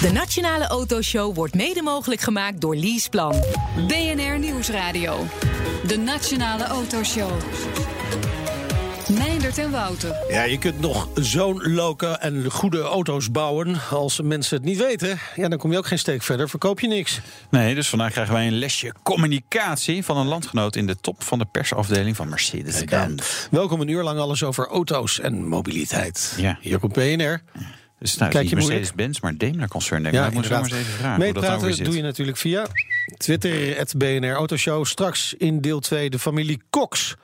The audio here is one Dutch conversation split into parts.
De Nationale Autoshow wordt mede mogelijk gemaakt door Leaseplan. BNR Nieuwsradio. De Nationale Autoshow. Meindert en Wouter. Ja, je kunt nog zo'n loke en goede auto's bouwen. Als mensen het niet weten, ja, dan kom je ook geen steek verder. Verkoop je niks. Nee, dus vandaag krijgen wij een lesje communicatie van een landgenoot in de top van de persafdeling van Mercedes-Benz. Welkom een uur lang alles over auto's en mobiliteit. Ja. Hier komt BNR. Dus nou, Kijk je? Mercedes-Benz, maar Daimler-concern. denk ik. Ja, ik moet zo maar eens even vragen Meepraten doe je natuurlijk via Twitter, het BNR Autoshow. Straks in deel 2 de familie Cox.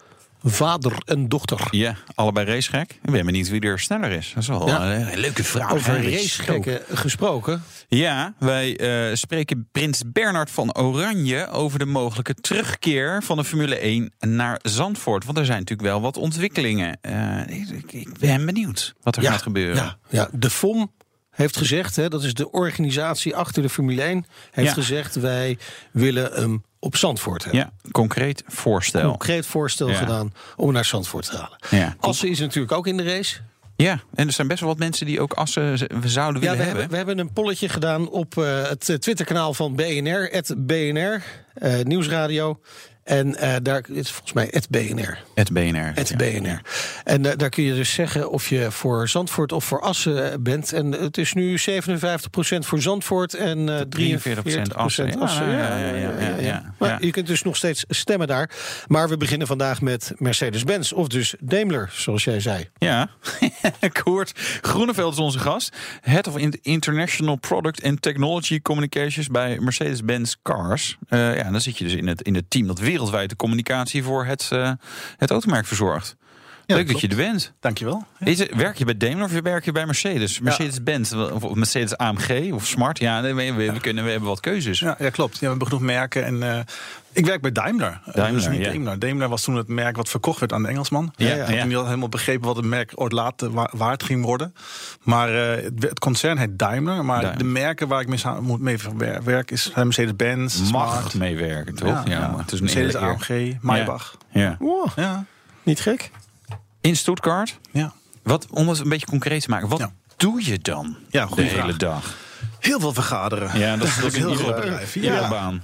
Vader en dochter. Ja, allebei racegek. Ik ben benieuwd wie er sneller is. Dat is wel Ja. een, een leuke vraag. Over racegekken gesproken. Ja, wij eh, spreken prins Bernard van Oranje over de mogelijke terugkeer van de Formule 1 naar Zandvoort. Want er zijn natuurlijk wel wat ontwikkelingen. Eh, ik, ik ben benieuwd wat er gaat gebeuren. Ja, ja, de FOM heeft gezegd, hè, dat is de organisatie achter de Formule 1, heeft Ja. gezegd wij willen hem op Zandvoort hebben. Ja, concreet voorstel. Concreet voorstel Ja. gedaan om hem naar Zandvoort te halen. Ja. Assen is natuurlijk ook in de race. Ja, en er zijn best wel wat mensen die ook Assen zouden Ja, willen we, hebben. hebben, we hebben een polletje gedaan op eh, het eh, Twitterkanaal van BNR, het BNR, eh, Nieuwsradio. En eh, daar is volgens mij het BNR. Het BNR. Het ja. BNR. En eh, daar kun je dus zeggen of je voor Zandvoort of voor Assen bent. En het is nu 57% voor Zandvoort en eh 43% 43% Assen. Assen. Ja, ja, ja. Maar je kunt dus nog steeds stemmen daar. Maar we beginnen vandaag met Mercedes-Benz. Of dus Daimler, zoals jij zei. Ja, Koert Groeneveld is onze gast. Head of In- International Product and Technology Communications bij Mercedes-Benz Cars. Eh, ja, dan zit je dus in het, in het team dat de communicatie voor het, eh, het automerk verzorgt. Leuk dat je er bent. Dankjewel. Is het, werk je bij Daimler of werk je bij Mercedes? Mercedes-Benz of Mercedes AMG of Smart? Ja, we, we, we kunnen, we hebben wat keuzes. Ja, ja klopt. Ja, we hebben genoeg merken. En, eh, ik werk bij Daimler. Eh, Daimler, dus niet ja. Daimler. Daimler was toen het merk wat verkocht werd aan de Engelsman. Ja, Ik ja. had niet helemaal begrepen wat het merk ooit later wa- waard ging worden. Maar eh, het, het concern heet Daimler. Maar Daimler. de merken waar ik mee, moet mee werk is Mercedes-Benz, Mag Smart. meewerken, toch? Ja, ja. maar het is een Mercedes. AMG, Maybach. Ja. Wow, Ja. niet gek. In Stuttgart, Ja. wat, om het een beetje concreet te maken, wat Ja. doe je dan Ja, de hele dag? Heel veel vergaderen. Ja, dat is, dat is een heel groot bedrijf. iedere Ja. baan.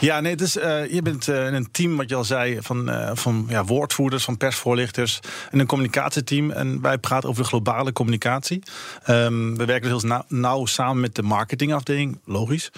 Ja, nee, eh, je bent eh, in een team, wat je al zei, van, eh, van ja, woordvoerders, van persvoorlichters en een communicatieteam. En wij praten over de globale communicatie. Ehm, we werken dus heel nauw, nauw samen met de marketingafdeling, logisch.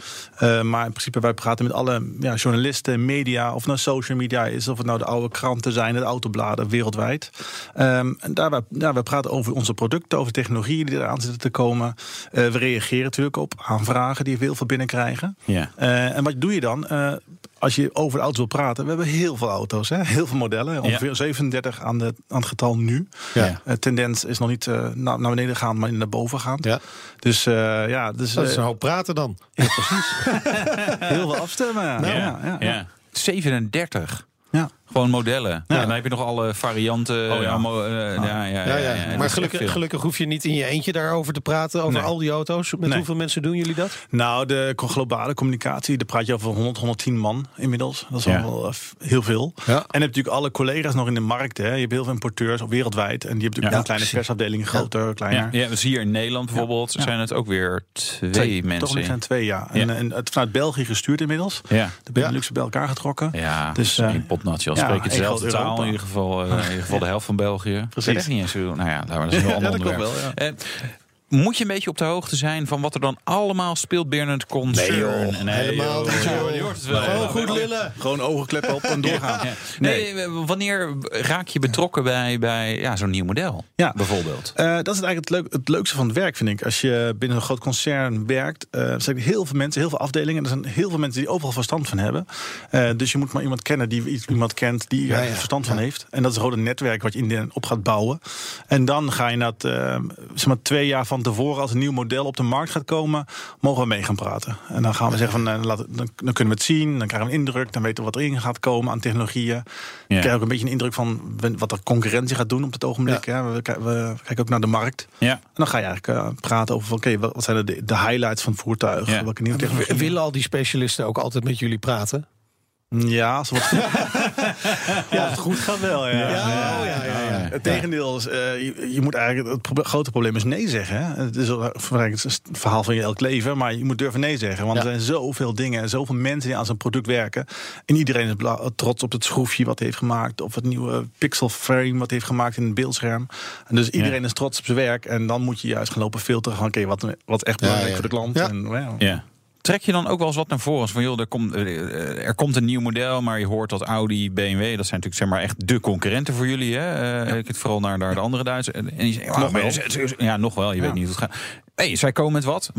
Maar in principe, wij praten met alle ja, journalisten, media, of nou social media is, of het nou de oude kranten zijn, de autobladen wereldwijd. Ehm, en daar, wij, ja, wij praten over onze producten, over technologieën die eraan zitten te komen. We reageren natuurlijk op aanvragen die we heel veel binnenkrijgen. Ja. Eh, en wat doe je dan? Eh, als je over de auto's wil praten, we hebben heel veel auto's, hè? heel veel modellen. Ongeveer 37 aan, de, aan het getal nu. Ja. Eh, tendens is nog niet eh, naar, naar beneden gaan, maar naar boven gaan. Ja. Dus ja, ja dus, Dat is een hoop praten dan. heel veel afstemmen. Ja. Ja, Ja, ja, ja. 37. Ja. Gewoon modellen. Ja. Ja. dan heb je nog alle varianten. Oh, ja. allemaal, eh, ja, ja, ja, Ja, maar gelukkig, hoef je niet in je eentje daarover te praten, over Nee. al die auto's. Met Nee. hoeveel mensen doen jullie dat? Nou, de globale communicatie, daar praat je over 100, 110 man inmiddels. Dat is Ja. al wel eh, heel veel. Ja. En je hebt natuurlijk alle collega's nog in de markt. Hè. Je hebt heel veel importeurs op wereldwijd. En die hebben natuurlijk Ja, een kleine precies. persafdeling, groter, kleiner. Ja, dus hier in Nederland bijvoorbeeld Ja. zijn het ook weer twee, Twee, mensen. Toch zijn twee, ja. En, Ja. en het vanuit België gestuurd inmiddels. Ja. De Benelux bij elkaar getrokken. Ja, Dus, dus eh, één dezelfde taal, Europa. in ieder geval, eh, in ieder geval de helft van België. Precies. Dat is niet eens zo. Nou ja, dat is een heel ander onderwerp. wel. Eh, moet je een beetje op de hoogte zijn van wat er dan allemaal speelt binnen het concern? Nee, joh. Helemaal joh. niet, joh. Je hoort het wel. Gewoon goed lullen. Gewoon ogenkleppen op en doorgaan. Ja. Nee, wanneer raak je betrokken bij, bij ja, zo'n nieuw model? Ja. Bijvoorbeeld. Eh, dat is eigenlijk het, leuk, het leukste van het werk, vind ik. Als je binnen een groot concern werkt, eh, er zijn heel veel mensen, heel veel afdelingen. Er zijn heel veel mensen die overal verstand van hebben. Eh, dus je moet maar iemand kennen die iemand kent die er ja. verstand van heeft. En dat is gewoon een netwerk wat je in de, op gaat bouwen. En dan ga je dat, eh, zeg maar twee jaar van tevoren, als een nieuw model op de markt gaat komen, mogen we mee gaan praten. En dan gaan we zeggen van, eh, laat, dan, dan kunnen we het zien, dan krijgen we een indruk, dan weten we wat erin gaat komen aan technologieën. Ja. Je krijgt ook een beetje een indruk van wat de concurrentie gaat doen op het ogenblik. hè. We, ki- we kijken ook naar de markt. Ja. En dan ga je eigenlijk eh, praten over, oké, wat wat zijn de, de highlights van het voertuig? Ja. Welke nieuwe W- technologie? Willen al die specialisten ook altijd met jullie praten? Ja, als het, ja, het goed gaat wel. Ja. Ja, oh, ja, ja, ja. Het tegendeel is, eh, je, je moet eigenlijk, het proble- grote probleem is nee zeggen. Hè? Het is het een verhaal van je elk leven, maar je moet durven nee zeggen. Want er zijn zoveel dingen en zoveel mensen die aan zo'n product werken. En iedereen is trots op het schroefje wat hij heeft gemaakt. Of het nieuwe pixel frame wat hij heeft gemaakt in het beeldscherm. En dus iedereen is trots op zijn werk. En dan moet je juist gaan lopen filteren. Van, Oké, wat, wat is echt belangrijk voor de klant. En. Ja. Trek je dan ook wel eens wat naar voren? Als Van joh, er komt, eh, eh, er komt een nieuw model, maar je hoort dat Audi, BMW, dat zijn natuurlijk zeg maar echt de concurrenten voor jullie. Hè? Eh, Ik het vooral naar, naar de andere Duitsers. En, Nog maar- wel. Ja, nog wel. Je weet niet hoe het gaat. Hey, zij komen met wat?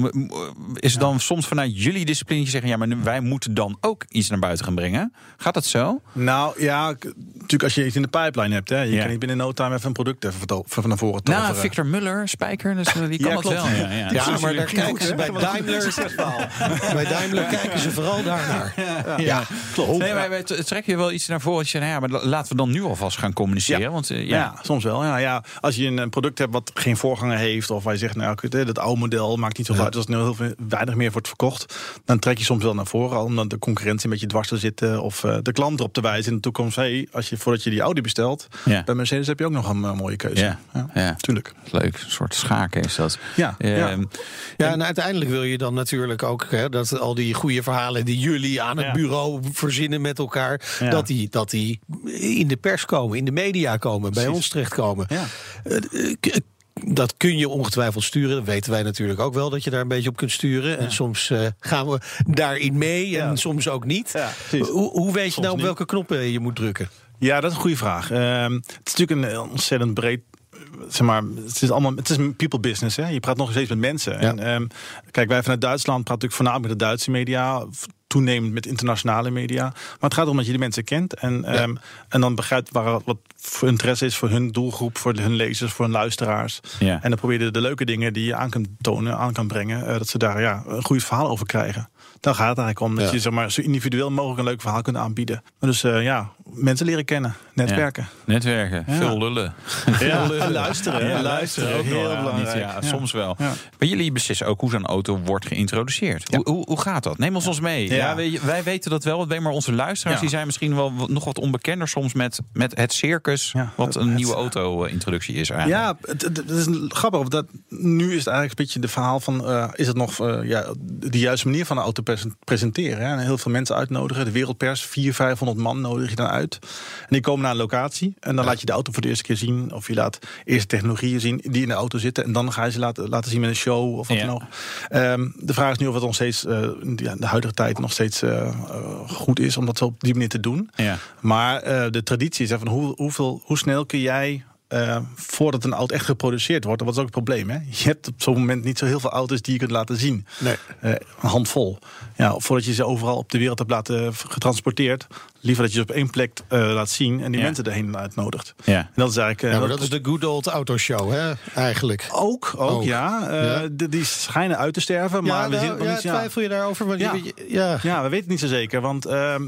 Is het dan soms vanuit jullie discipline zeggen, ja, maar wij moeten dan ook iets naar buiten gaan brengen? Gaat dat zo? Nou ja, natuurlijk als je iets in de pipeline hebt. Hè, je Ja. kan niet binnen no time even een product even van naar voren toveren. Nou, Victor Muller, Spijker, dus, eh, die kan Ja, dat wel. Ja, ja. Ja, maar daar kijken ze bij? Daimler. Bij Daimler kijken ze vooral daarnaar. Ja, klopt. Nee, maar wij trek je wel iets naar voren. Dat je zegt, nou ja, maar la- laten we dan nu alvast gaan communiceren. Ja. Want eh, Ja. ja, soms wel. Ja, ja. Als je een eh, product hebt wat geen voorganger heeft, of waar je zegt, nou, dat oude model maakt niet zo uit als het nu heel veel, weinig meer wordt verkocht, dan trek je soms wel naar voren, al omdat de concurrentie een beetje dwars te zitten, of eh, de klant erop te wijzen in de toekomst. Hey, als je voordat je die Audi bestelt, Ja. bij Mercedes heb je ook nog een eh, mooie keuze. Ja. Ja. tuurlijk. leuk. Een soort schaken is dat. Ja, ja. Ehm, Ja, en uiteindelijk wil je dan natuurlijk ook hè, dat al die goede verhalen die jullie aan het Ja. bureau verzinnen met elkaar, Ja. dat, die, dat die in de pers komen, in de media komen, bij ons terechtkomen. Ja. Dat kun je ongetwijfeld sturen. Dat weten wij natuurlijk ook wel, dat je daar een beetje op kunt sturen. En soms eh, gaan we daarin mee en Ja. soms ook niet. Ja, hoe, hoe weet je Soms nou op niet. welke knoppen je moet drukken? Ja, dat is een goede vraag. Ehm, het is natuurlijk een ontzettend breed. Zeg maar, het is allemaal. Het is een people business. Hè? Je praat nog steeds met mensen. En, ehm, kijk, wij vanuit Duitsland praten natuurlijk voornamelijk met de Duitse media. Toenemend met internationale media. Maar het gaat erom dat je de mensen kent. En, ehm, en dan begrijpt waar, wat voor interesse is voor hun doelgroep, voor hun lezers, voor hun luisteraars. Ja. En dan probeer je de leuke dingen die je aan kunt tonen, aan kan brengen. eh, dat ze daar ja, een goed verhaal over krijgen. Daar gaat het eigenlijk om. Dat Ja. je zeg maar, zo individueel mogelijk een leuk verhaal kunt aanbieden. Dus eh, ja, mensen leren kennen, netwerken. netwerken, Ja. veel lullen. Ja, luisteren. Ja, luisteren. ook Heel wel, ja, belangrijk. ja, soms wel. Ja. Maar jullie beslissen ook hoe zo'n auto wordt geïntroduceerd. Ja. Hoe, hoe, hoe gaat dat? Neem ons ons mee. Ja. Ja. wij, wij weten dat wel, maar onze luisteraars Ja. die zijn misschien wel wat- nog wat onbekender soms met, met het circus. Ja, wat een het- nieuwe auto-introductie is eigenlijk. Ja, het, het- het is een- grappig. Dat, nu is het eigenlijk een beetje de verhaal van... eh, is het nog eh, ja, de juiste manier van een auto pres- presenteren? Hè? En heel veel mensen uitnodigen. De wereldpers, 400, 500 man nodig je dan uit. En die komen naar een locatie. En dan laat je de auto voor de eerste keer zien. Of je laat eerst technologieën zien die in de auto zitten. En dan ga je ze laten, laten zien met een show of wat Ja. dan ook. Ehm, de vraag is nu of het nog steeds... eh, in de- huidige tijd nog steeds eh, eh, goed is om dat zo op die manier te doen. Ja. Maar de traditie is van hoe, hoeveel, hoe snel kun jij. voordat een auto echt geproduceerd wordt, dat was ook het probleem. Hè? Je hebt op zo'n moment niet zo heel veel auto's die je kunt laten zien. Nee. Een handvol. Ja, voordat je ze overal op de wereld hebt laten getransporteerd, liever dat je ze op één plek eh, laat zien en die Ja. mensen erheen uitnodigt. Ja. En dat is eigenlijk. eh, Ja, maar dat is de good old autoshow, hè, eigenlijk. ook, ook, Ook. ja. Eh, Ja. die schijnen uit te sterven, maar ja, we zien nog ja, niet. Ja. twijfel je daarover? Want Ja. je- ja. Ja, we weten het niet zo zeker. Want ehm,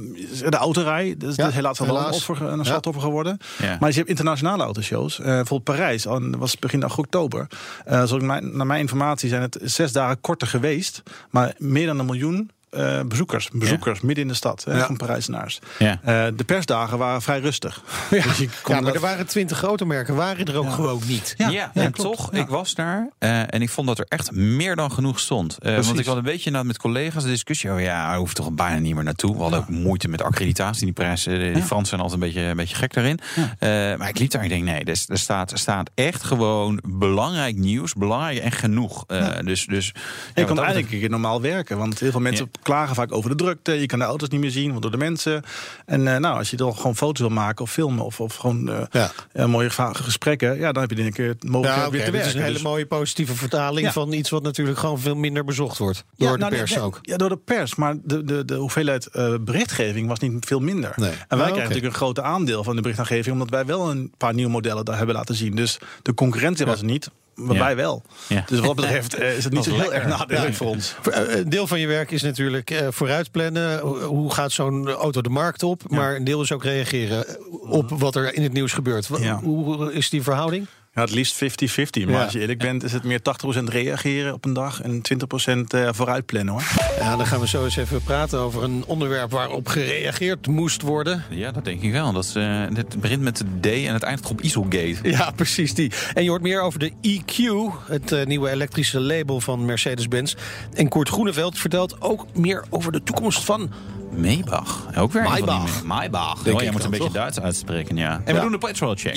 de autorij, dat is Ja, helaas wel helaas. een, offer, een Ja. slachtoffer geworden. Ja. Maar je hebt internationale autoshows. Eh bijvoorbeeld Parijs, dat was begin oktober. Eh zo mijn, naar mijn informatie zijn het zes dagen korter geweest. Maar meer dan een miljoen eh, bezoekers. Bezoekers midden in de stad hè, Ja. van Parijzenaars. Ja. Eh, de persdagen waren vrij rustig. Ja, Dus je kon ja, maar dat- er waren twintig automerken, waren er ook gewoon niet. Ja, Ja, en klopt. toch, Ja. ik was daar eh, en ik vond dat er echt meer dan genoeg stond. Eh, want ik had een beetje nou, met collega's de discussie. Oh ja, hij hoeft toch bijna niet meer naartoe. We hadden ook moeite met accreditatie. Die prijs, eh, die Fransen zijn altijd een beetje, een beetje gek daarin. Eh, maar ik liep daar en ik denk, nee, er, er, staat, er staat echt gewoon belangrijk nieuws. Belangrijk en genoeg. Eh, Dus, dus kan dat eigenlijk normaal werken. Want heel veel mensen klagen vaak over de drukte. Je kan de auto's niet meer zien, want door de mensen. En eh, nou, als je dan gewoon foto's wil maken of filmen... of, of gewoon eh, Ja. eh, mooie gesprekken... ja, dan heb je denk ik het mogelijkheid Ja, weer te dit is werken. een hele Dus- mooie positieve vertaling Ja. van iets wat natuurlijk gewoon veel minder bezocht wordt. Door de nou, pers nee, ook. Ja, door de pers. Maar de, de, de hoeveelheid berichtgeving was niet veel minder. Nee. En wij Ah, krijgen natuurlijk een groot aandeel van de berichtgeving... omdat wij wel een paar nieuwe modellen daar hebben laten zien. Dus de concurrentie was er niet, maar Ja. wij wel. Ja. Dus wat dat betreft eh, is het niet zo heel erg nadelig Ja. voor ons. Eh, Een deel van je werk is natuurlijk eh, vooruitplannen. Hoe- gaat zo'n auto de markt op? Maar een deel is ook reageren op wat er in het nieuws gebeurt. Hoe is die verhouding? Ja, het liefst 50-50. Maar Ja. als je eerlijk bent, is het meer 80% reageren op een dag en 20% eh, vooruit plannen hoor. Ja, dan gaan we zo eens even praten over een onderwerp waarop gereageerd moest worden. Ja, dat denk ik wel. Dat is, eh, het begint met de D en het eindigt op Isolgate. Ja, precies die. En je hoort meer over de EQ, het eh, nieuwe elektrische label van Mercedes-Benz. En Koert Groeneveld vertelt ook meer over de toekomst van... Maybach. Ook weer een van die Maybach. Maybach. Denk oh, jij moet een beetje toch? Duits uitspreken, ja. En we doen de petrol check.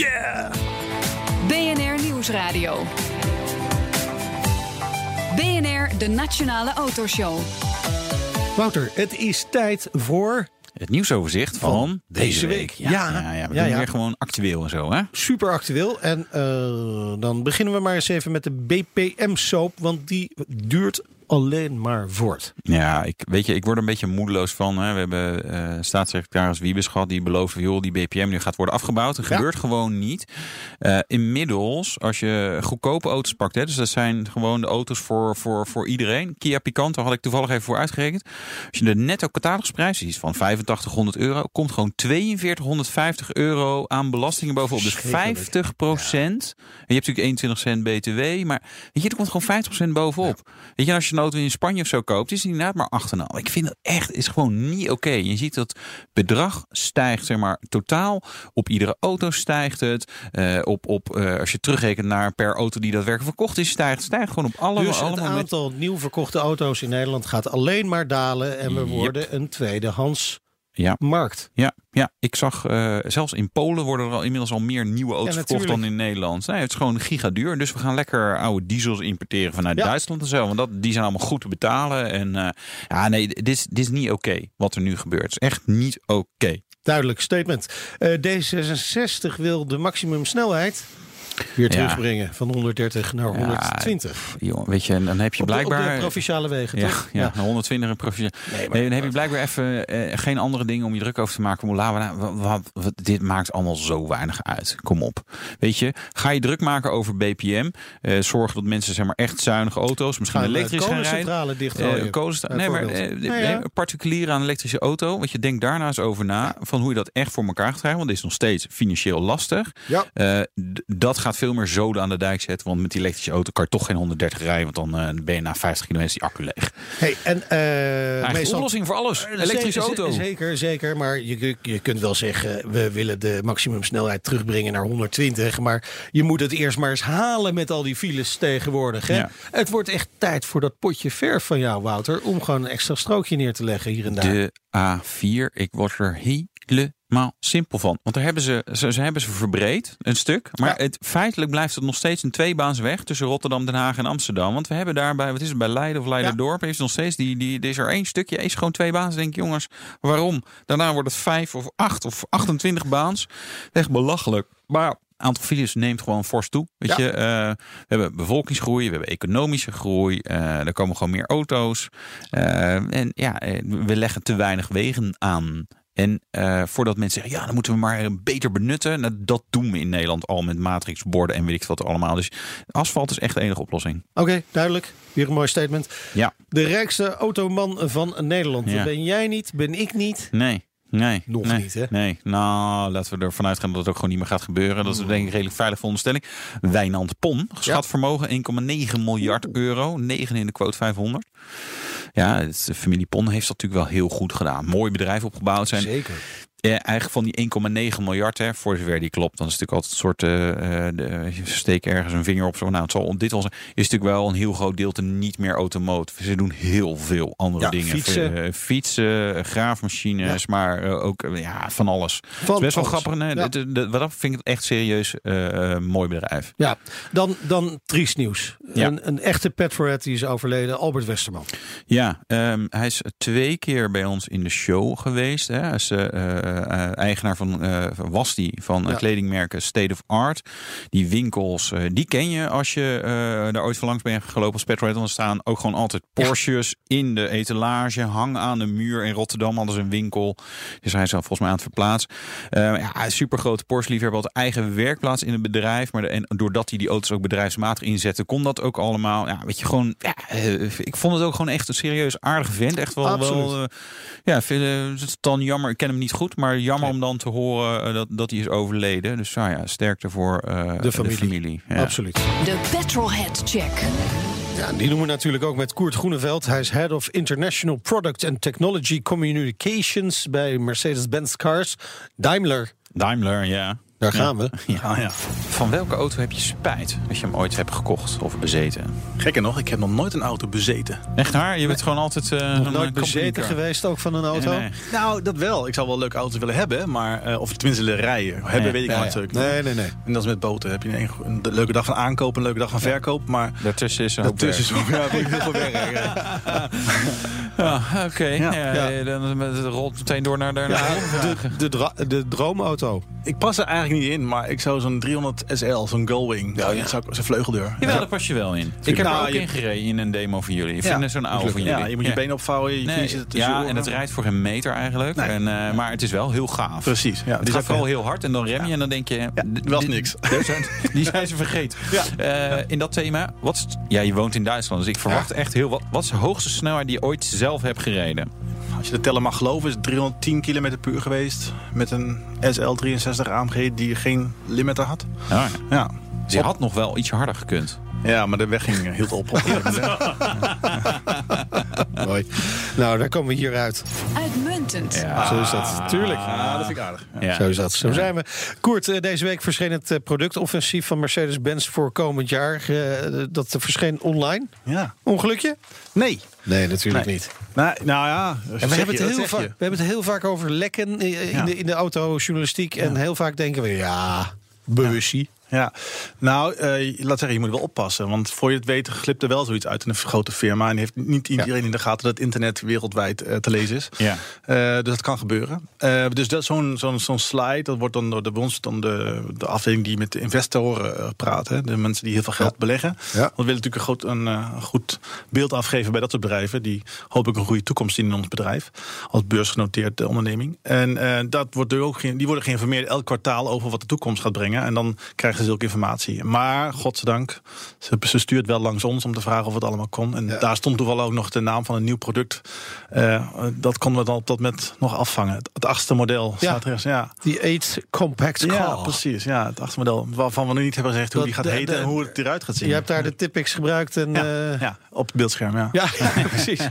BNR Nieuwsradio. BNR, de Nationale Autoshow. Wouter, het is tijd voor Het nieuwsoverzicht van, Van deze deze week. week. Ja, Ja. ja, ja, we Ja, doen ja. weer gewoon actueel en zo, hè? super actueel. En eh, dan beginnen we maar eens even met de BPM-soap, want die duurt alleen maar voort. Ja, ik, weet je, ik word er een beetje moedeloos van. Hè. We hebben eh, staatssecretaris Wiebes gehad die beloofde... joh, die BPM nu gaat worden afgebouwd. Dat Ja. gebeurt gewoon niet. Eh, inmiddels, als je goedkope auto's pakt... Hè, dus dat zijn gewoon de auto's voor, voor, voor iedereen. Kia Picanto had ik toevallig even voor uitgerekend. Als je de netto catalogusprijs is van 8500 euro... komt gewoon 4250 euro aan belastingen bovenop. Dus Schrikkelijk. 50 procent. En je hebt natuurlijk 21 cent BTW. Maar weet je, er komt gewoon 50 procent bovenop. Weet je, als je auto in Spanje of zo koopt, is die inderdaad maar 8,5. Ik vind dat echt is gewoon niet oké. Je ziet dat bedrag stijgt, zeg maar, totaal. Op iedere auto stijgt het. Eh, op, op, eh, als je terugrekent naar per auto die daadwerkelijk verkocht is, stijgt, stijgt gewoon op alle, dus het allemaal met- aantal nieuw verkochte auto's in Nederland gaat alleen maar dalen. En we Yep. worden een tweedehands Ja. markt. Ja, ja, ik zag eh, zelfs in Polen worden er al inmiddels al meer nieuwe auto's Ja, verkocht dan in Nederland. Nee, het is gewoon gigaduur. Dus we gaan lekker oude diesels importeren vanuit Ja. Duitsland en zo. Want dat, die zijn allemaal goed te betalen. En eh, ja, nee, dit is, dit is niet oké wat er nu gebeurt. Het is echt niet oké. Duidelijk statement. Eh, D66 wil de maximumsnelheid weer Ja. terugbrengen van 130 naar Ja, 120. Jongen, weet je, en dan heb je Op de- blijkbaar. op de provinciale wegen, ja, toch? ja, 120 en provinciale. Nee, dan heb je blijkbaar even eh, geen andere dingen om je druk over te maken. Laten we nou, wat, wat- wat- dit maakt allemaal zo weinig uit. Kom op. Weet je, ga je druk maken over BPM. eh zorg dat mensen zeg maar echt zuinige auto's, misschien Gaan we elektrisch gaan rijden. dichtgooien. Eh, nee, maar eh, Nou nee, particulier aan een elektrische auto. Want je denkt daarna eens over na van hoe je dat echt voor elkaar krijgen. Want dit is nog steeds financieel lastig. Ja. Eh, dat gaat veel meer zoden aan de dijk zetten. Want met die elektrische auto kan je toch geen 130 rijden. Want dan eh, ben je na 50 kilometer die accu leeg. Hey, en Eigenlijk meestal oplossing voor alles. Eh, Elektrische auto. Zeker, zeker. Maar je, je kunt wel zeggen, we willen de maximumsnelheid terugbrengen naar 120. Maar je moet het eerst maar eens halen met al die files tegenwoordig. Hè? Ja. Het wordt echt tijd voor dat potje verf van jou, Wouter. Om gewoon een extra strookje neer te leggen hier en daar. De A4. Ik word er helemaal simpel van. Want daar hebben ze, ze, ze hebben ze verbreed, een stuk. Maar Ja. het, feitelijk blijft het nog steeds een tweebaansweg tussen Rotterdam, Den Haag en Amsterdam. Want we hebben daarbij, wat is het, bij Leiden of Leiden-dorp, heeft het nog steeds, die, die, is er één stukje, is gewoon twee baans. Denk ik, jongens, waarom? Daarna wordt het vijf of acht of 28 baans. Echt belachelijk. Maar aantal files neemt gewoon fors toe. Weet Ja. je, Eh, we hebben bevolkingsgroei, we hebben economische groei, eh, er komen gewoon meer auto's. Eh, en ja, we leggen te weinig wegen aan. En eh, voordat mensen zeggen, ja, dan moeten we maar beter benutten. Nou, dat doen we in Nederland al met matrixborden en weet ik wat allemaal. Dus asfalt is echt de enige oplossing. Oké, duidelijk. Weer een mooi statement. Ja, De rijkste automan van Nederland. Ja. Ben jij niet, ben ik niet. nee. Nee, Nog nee, niet, hè? Nee, nou, laten we ervan uitgaan dat het ook gewoon niet meer gaat gebeuren. Dat is denk ik een redelijk veilige veronderstelling. Wijnand Pon, geschat vermogen 1,9 miljard euro. 9 in de quote 500. Ja, de familie Pon heeft dat natuurlijk wel heel goed gedaan. Mooi bedrijf opgebouwd zijn. Zeker. Eh, eigenlijk van die 1,9 miljard, hè, voor zover die klopt, dan is het natuurlijk altijd een soort. eh, eh, de, je steekt ergens een vinger op. Zo, nou, het zal dit zijn. Is natuurlijk wel een heel groot deel te niet meer automotive. Ze doen heel veel andere Ja, dingen. fietsen. Eh, fietsen, eh, graafmachines, maar eh, ook eh, ja, van alles. Is best wel grappig. Nee, Ja. de- de- wat dat vind ik het echt serieus eh, eh, mooi bedrijf. Ja, dan, dan triest nieuws. Ja. Een, een echte petforhead die is overleden, Albert Westerman. Ja, ehm, hij is twee keer bij ons in de show geweest. Hè. Hij is eh, eh, eigenaar van, eh, was die van eh, Ja. kledingmerken State of Art. Die winkels, eh, die ken je als je eh, daar ooit van langs bent gelopen als petrolhead. Dan staan ook gewoon altijd Porsches in de etalage, hangen aan de muur. In Rotterdam hadden ze een winkel. Dus hij is volgens mij aan het verplaatsen. Eh, ja, super grote Porsche liefhebber, had eigen werkplaats in het bedrijf. Maar de, en doordat hij die auto's ook bedrijfsmatig inzette, kon dat ook allemaal. Ja, weet je, gewoon, ja, eh, ik vond het ook gewoon echt een serieus aardige vent. Echt wel, Absoluut. wel eh, ja, vind, eh, het dan jammer, ik ken hem niet goed, Maar jammer om dan te horen eh, dat, dat hij is overleden. Dus nou ja, sterkte voor eh, De familie. Ja. Absoluut. De Petrolhead Check. Ja, die noemen we natuurlijk ook met Koert Groeneveld. Hij is Head of International Product and Technology Communications bij Mercedes-Benz Cars. Daimler, Daimler, ja. Daar gaan we. Ah, ja. Van welke auto heb je spijt als je hem ooit hebt gekocht of bezeten? Gekker nog, ik heb nog nooit een auto bezeten. Echt waar? Je bent gewoon altijd... eh, Nog een nooit bezeten company car. geweest ook van een auto? Nee, nee. Nou, dat wel. Ik zou wel leuke auto's willen hebben, maar, eh, of tenminste willen rijden. Hebben Ja, weet ik ja, ja. natuurlijk. Nee, nee, nee. En dat is met boten. Heb je een, een leuke dag van aankoop, een leuke dag van verkoop. Maar Daartussen is een daartussen is ook ja, heel veel werk. ja. Ja, oké. Ja. Ja, Ja. Dan het rolt meteen door naar, naar Ja, de de, de, dra- de droomauto. Ik pas er eigenlijk niet in, maar ik zou zo'n 300 SL, zo'n Gullwing, ja, ik- zijn vleugeldeur. Jawel, daar pas je wel in. Ik heb er Nou, ook je- in gereden in een demo van jullie. Ik Ja. vind het zo'n oude van jullie. Ja, je moet je benen opvouwen, je Nee, zitten ja, en het rijdt voor geen meter eigenlijk. Nee. En, eh, maar het is wel heel gaaf. Precies, ja. Het Die gaat zijn vooral heel hard en dan rem je en dan denk je... Ja, was niks. daar zijn- Die zijn ze vergeten. Ja. Eh, in dat thema, wat is, ja, je woont in Duitsland, dus ik verwacht echt heel wat. Wat is de hoogste snelheid die je ooit zelf hebt gereden? Als je de teller mag geloven, is het 310 km per uur geweest. Met een SL63 AMG die geen limiter had. Ah, ja. Ja, Dus je had nog wel ietsje harder gekund. ja maar de weg ging, hield op. op. Mooi. Nou, daar komen we hier uit. Uitmuntend. Zo is dat. Tuurlijk. Ah, dat vind ik aardig. Ja. Ja. Zo is dat. Zo zijn we. Koert, eh, deze week verscheen het eh, productoffensief van Mercedes-Benz voor komend jaar. Eh, Dat verscheen online. Ja. Ongelukje? Nee. Nee, natuurlijk Nee. niet. Nou, nou ja, En we hebben, je, het heel vaak, we hebben het heel vaak over lekken in, Ja. de, in de autojournalistiek. En heel vaak denken we, ja, bewustie. Ja, nou, eh, laat zeggen, je moet wel oppassen. Want voor je het weet glipt er wel zoiets uit in een grote firma. En heeft niet iedereen in de gaten dat het internet wereldwijd eh, te lezen is. Ja. Eh, dus dat kan gebeuren. Dus dat, zo'n, zo'n, zo'n slide, dat wordt dan door de, bij ons dan de, de afdeling die met de investoren praat. Hè, de mensen die heel veel geld beleggen. Ja. Want we willen natuurlijk een, groot, een, goed beeld afgeven bij dat soort bedrijven. Die hopelijk een goede toekomst zien in ons bedrijf. Als beursgenoteerd onderneming. En dat wordt er ook, die worden geïnformeerd elk kwartaal over wat de toekomst gaat brengen. En dan krijgen ze zulke informatie. Maar, godzijdank, ze, ze stuurt wel langs ons om te vragen of het allemaal kon. En daar stond toevallig ook nog de naam van een nieuw product. Eh, dat konden we dan op dat moment nog afvangen. Het, het achtste model staat er. Ja. Die 8 Compact Car. Ja, precies. Ja, het achtste model. Waarvan we nu niet hebben gezegd hoe Dat- die gaat de- heten de- en hoe het eruit gaat zien. Je hebt daar de Tipex gebruikt. En, ja, eh, ja, op het beeldscherm, ja. ja, ja, precies.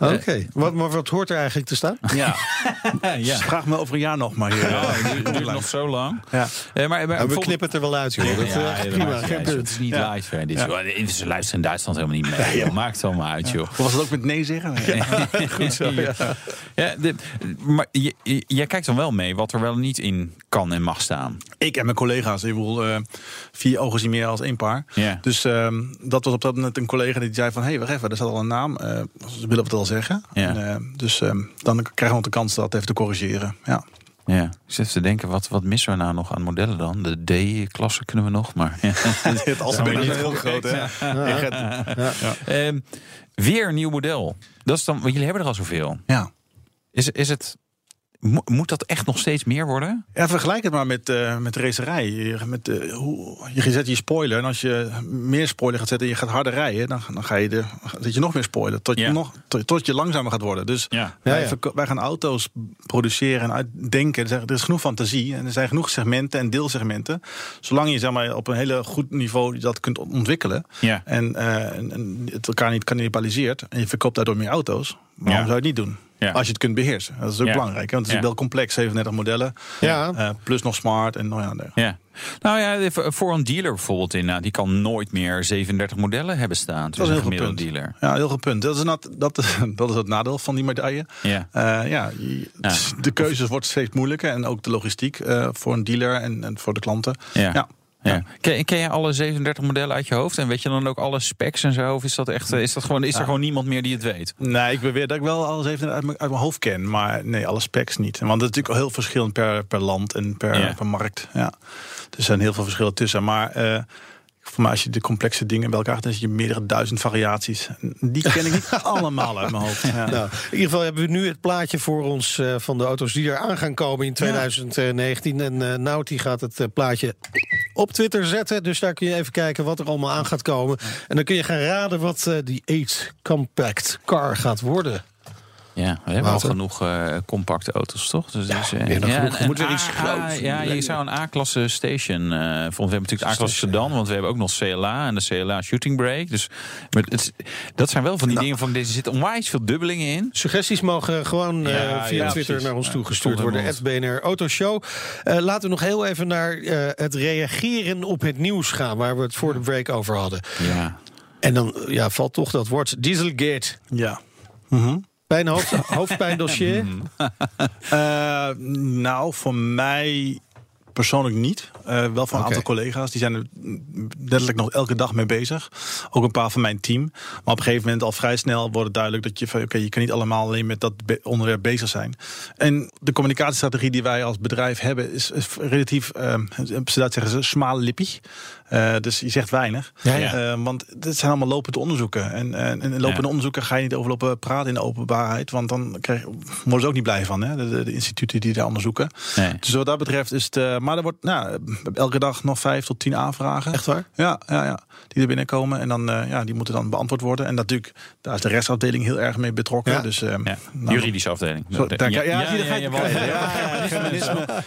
Oké, wat, maar wat hoort er eigenlijk te staan? ja. ja. Vraag me over een jaar nog maar hier. Het duurt- duurt nog zo lang. Ja. Eh, maar, maar We knippen het er wel uit, joh. Dat, eh, Ja, prima, punt. Het is niet Ja. live. Hè. Dit is, Ze luisteren in Duitsland helemaal niet mee. joh. Maakt het allemaal uit, joh. Of was het ook met nee zeggen? Goed zo, ja. Ja, de, maar je- je- jij kijkt dan wel mee wat er wel niet in kan en mag staan. Ik en mijn collega's. Ik bedoel, eh, vier ogen zien meer als één paar. Dus ehm, dat was op dat moment een collega die zei van... hé, hey, wacht even, er staat al een naam. Eh, ze willen het wel zeggen. En, eh, dus ehm, dan krijgen we de kans dat even te corrigeren. Ja. Ja, ik zit even te denken, wat, wat missen we nou nog aan modellen dan? De D-klasse kunnen we nog, maar... Ja. Het maar is niet heel groot, hè? Ga- Ehm, weer een nieuw model. Dat is dan, want jullie hebben er al zoveel. Ja. Is, is het, mo- moet dat echt nog steeds meer worden? Ja, vergelijk het maar met, eh met de racerij. Je, met, eh, hoe, je zet je spoiler en als je meer spoiler gaat zetten en je gaat harder rijden, dan, dan ga je de, zet je nog meer spoiler. Tot, Ja. je, nog, tot, tot je langzamer gaat worden. Dus Ja. wij, Ja, ja. verko- wij gaan auto's produceren en uitdenken. Er Er is genoeg fantasie en er zijn genoeg segmenten en deelsegmenten. Zolang je zeg maar, op een hele goed niveau dat kunt ontwikkelen Ja. en, eh, en, en het elkaar niet cannibaliseert en je verkoopt daardoor meer auto's, waarom Ja. zou je het niet doen? Ja. Als je het kunt beheersen. Dat is ook Ja. belangrijk. hè, Want het is Ja. wel complex, 37 modellen. Ja. Eh, plus nog smart en nou ja. Nou ja, even voor een dealer bijvoorbeeld, inderdaad, die kan nooit meer 37 modellen hebben staan. Dat is een heel goed dealer. Ja, heel goed punt. Dat is, nat- dat, dat is het nadeel van die medaille. Ja. Eh, ja, de keuzes wordt steeds moeilijker. En ook de logistiek eh, voor een dealer en, en voor de klanten. Ja. Ja. Ja. Ken, ken je alle 37 modellen uit je hoofd? En weet je dan ook alle specs en zo? Of is dat echt, eh, is, dat gewoon, is er gewoon niemand meer die het weet? Nee, ik beweer dat ik wel alles even uit mijn, uit mijn hoofd ken. Maar nee, alle specs niet. Want het is natuurlijk heel verschillend per, per land en per, Ja. per markt. Ja. Er zijn heel veel verschillen tussen. Maar eh, voor mij, als je de complexe dingen bij elkaar dan zie je meerdere duizend variaties. Die ken ik niet allemaal uit mijn hoofd. Ja. Nou, in ieder geval hebben we nu het plaatje voor ons eh, van de auto's die er aan gaan komen in 2019. En eh Nauti gaat het eh, plaatje op Twitter zetten. Dus daar kun je even kijken wat er allemaal aan gaat komen. En dan kun je gaan raden wat die 8 Compact Car gaat worden. Ja, we hebben al genoeg eh, compacte auto's, toch? Dus, dus, eh, meer dan genoeg. Er een moet weer A- iets groots. Ja, je zou een A-klasse station... eh vond, we hebben natuurlijk A-klasse sedan, want we hebben ook nog CLA en de CLA Shooting Brake. Dus maar het, dat zijn wel van die Nou. dingen van deze zitten onwijs veel dubbelingen in. Suggesties mogen gewoon eh, Ja, via ja, Twitter precies. naar ons Ja, toegestuurd worden. Het BNR Autoshow. Eh laten we nog heel even naar eh, het reageren op het nieuws gaan... waar we het voor de break over hadden. Ja. En dan ja, valt toch dat woord Dieselgate. Ja. Bij een hoofd, hoofdpijndossier. Eh, nou, voor mij persoonlijk niet. Eh, wel voor een aantal collega's. Die zijn er letterlijk nog elke dag mee bezig. Ook een paar van mijn team. Maar op een gegeven moment al vrij snel wordt het duidelijk dat je van oké, je kan niet allemaal alleen met dat onderwerp bezig zijn. En de communicatiestrategie die wij als bedrijf hebben is, is relatief, eh, ze dat zeggen ze, smallippig. Eh dus je zegt weinig. Ja, ja. Eh, want het zijn allemaal lopende onderzoeken. En, en, lopende Ja. onderzoeken ga je niet over lopen praten in de openbaarheid. Want dan krijg, worden ze ook niet blij van, hè? De, de, de instituten die daar onderzoeken. Nee. Dus wat dat betreft is het. Maar er wordt nou, elke dag nog vijf tot tien aanvragen. Echt waar? Ja, ja, ja. Die er binnenkomen. En dan, eh, ja, die moeten dan beantwoord worden. En natuurlijk, daar is de rechtsafdeling heel erg mee betrokken. Ja. Dus, Ja, nou, juridische afdeling. Zo, daar kan- ja, ja, ja,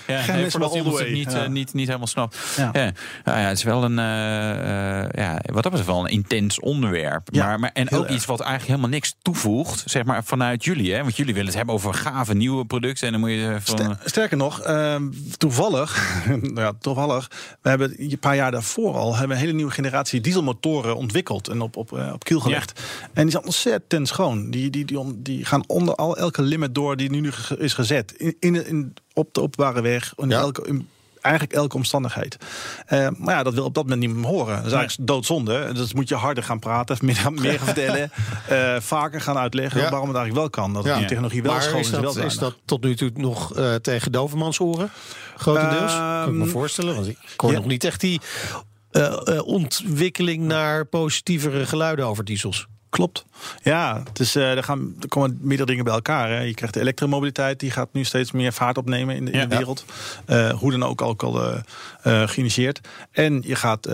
Ja, ja, voordat iemand het niet, eh, niet, niet helemaal snapt. Ja. Ja. Ja. ja, het is wel een, eh, eh, ja, wat dat betreft wel een intens onderwerp. Ja, maar, maar, en ook erg. iets wat eigenlijk helemaal niks toevoegt, zeg maar, vanuit jullie. Hè? Want jullie willen het hebben over gave nieuwe producten. En dan moet je van... Ster- Sterker nog, ehm, toevallig, ja, toevallig, we hebben een paar jaar daarvoor al hebben we een hele nieuwe generatie dieselmotoren ontwikkeld en op, op, eh, op kiel gelegd. En die zijn ontzettend schoon. Die, die, die, die gaan onder al elke limit door die nu is gezet. In, in, in, op de openbare weg, in Ja. elke, in eigenlijk elke omstandigheid. Eh, maar ja, dat wil op dat moment meer horen. Dat is eigenlijk doodzonde. Dus moet je harder gaan praten, meer, meer gaan vertellen, eh, vaker gaan uitleggen Ja. waarom het eigenlijk wel kan. Dat Ja. die technologie wel maar schoon is is. en wel dat, is dat tot nu toe nog eh, tegen Dovermans oren? Grotendeels? kan ik me Ehm, voorstellen. Want ik hoor ja. nog niet echt die ontwikkeling naar positievere geluiden over diesels. Klopt. Ja, het is, eh, er, gaan, er komen meerdere dingen bij elkaar. Hè. Je krijgt de elektromobiliteit, die gaat nu steeds meer vaart opnemen in de, in Ja. de wereld. Eh, hoe dan ook ook al eh, eh, geïnitieerd. En je gaat.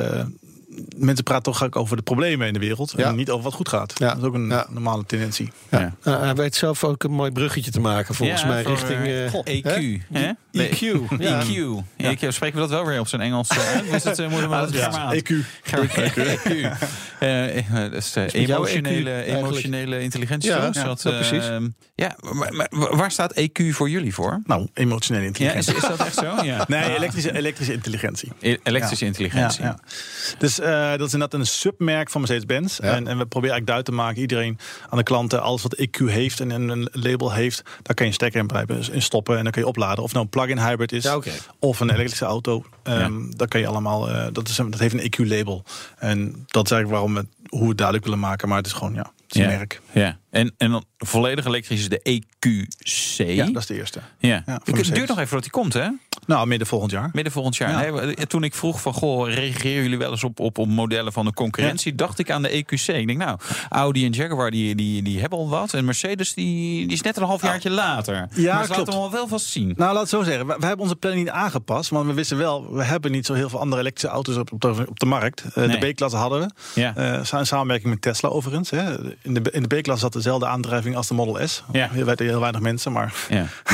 Mensen praten toch ook over de problemen in de wereld. Ja. En niet over wat goed gaat. Ja. Dat is ook een Ja. normale tendentie. Ja. Nou, hij weet zelf ook een mooi bruggetje te maken, volgens Ja, mij, voor, richting... eh, eh, EQ. hè? hè? EQ. Ja. EQ. EQ. Spreken we dat wel weer op zijn Engels? eh, uit? Is het, moeten we dat Ja, Germaans? EQ. EQ. Jouw emotionele, EQ emotionele intelligentie. Ja, toch? ja, dat, ja, precies. eh, ja, maar, maar waar staat EQ voor jullie voor? Nou, emotionele Ja, is, intelligentie. is dat echt zo? Ja. Nee, elektrische, elektrische intelligentie. E- Elektrische Ja. intelligentie. Ja, ja. Dus eh, dat is inderdaad een submerk van Mercedes-Benz. Ja. En, en we proberen eigenlijk duidelijk te maken, iedereen aan de klanten, alles wat EQ heeft en een, een label heeft, daar kan je stekker in, prijpen, in stoppen en dan kun je opladen. Of nou een plug-in hybrid is, Ja, of een elektrische auto. Ehm Dat kan je allemaal, eh, dat, is een, dat heeft een EQ-label. En dat is eigenlijk waarom we, hoe we het duidelijk willen maken, maar het is gewoon, ja, het is een merk. Ja. En, en dan volledig elektrisch is de EQC. Ja, dat is de eerste. Ja. Ja, het duurt nog even voordat die komt, hè? Nou, midden volgend jaar. Midden volgend jaar. Ja. Nee, we- toen ik vroeg van, goh, reageren jullie wel eens op, op, op modellen van de concurrentie? Dacht ik aan de EQC. Ik denk, nou, Audi en Jaguar, die, die, die hebben al wat. En Mercedes, die, die is net een halfjaartje later. Ja, maar ze klopt. laten al wel vast zien. Nou, laat het zo zeggen. We, we hebben onze planning niet aangepast. Want we wisten wel, we hebben niet zo heel veel andere elektrische auto's op, op, de, op de markt. Eh, Nee. De B-klasse hadden we. Ja. Eh, sa- in samenwerking met Tesla overigens. Hè. In de, in de B-klasse zat dezelfde aandrijving als de Model S. Ja. Weten heel weinig mensen, maar Ja.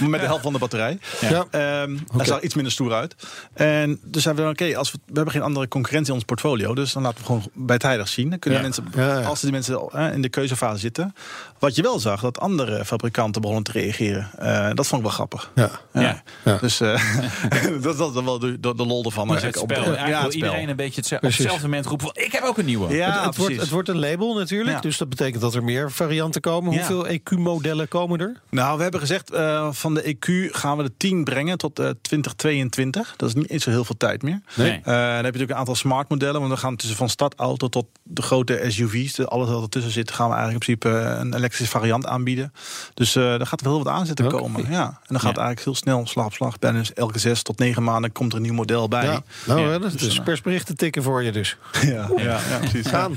maar met de helft van de batterij. Ja. Ehm Hij zag iets minder stoer uit. En dus hebben we oké, als we, we hebben geen andere concurrentie in ons portfolio, dus dan laten we gewoon bijtijdig zien. Dan kunnen Ja. mensen, Ja, ja. als die mensen eh, in de keuzefase zitten, wat je wel zag, dat andere fabrikanten begonnen te reageren. Eh, dat vond ik wel grappig. Ja. Ja. Ja. Dus eh, dat was wel de, de, de lol ervan. Dus het spel. Op- Eigenlijk ja, wil het spel. iedereen een beetje hetzelfde, op hetzelfde moment roepen van, ik heb ook een nieuwe. Ja, het, het, wordt, het wordt een label natuurlijk, Ja. dus dat betekent dat er meer varianten komen. Ja. Hoeveel EQ-modellen komen er? Nou, we hebben gezegd eh, van de EQ gaan we de 10 brengen tot eh 2022. Dat is niet eens zo heel veel tijd meer. Nee. Eh, dan heb je natuurlijk een aantal smart modellen. Want we gaan tussen van stadauto tot de grote SUV's. De, alles wat ertussen zit, gaan we eigenlijk in principe eh, een elektrische variant aanbieden. Dus eh daar gaat wel heel wat aan zitten komen. Ja. En dan gaat het eigenlijk heel snel, slag op slag. Bijna elke zes tot negen maanden komt er een nieuw model bij. Ja. Nou, dat Dus, is eh, persberichten tikken voor je dus. ja, ja, ja, precies. Gaan.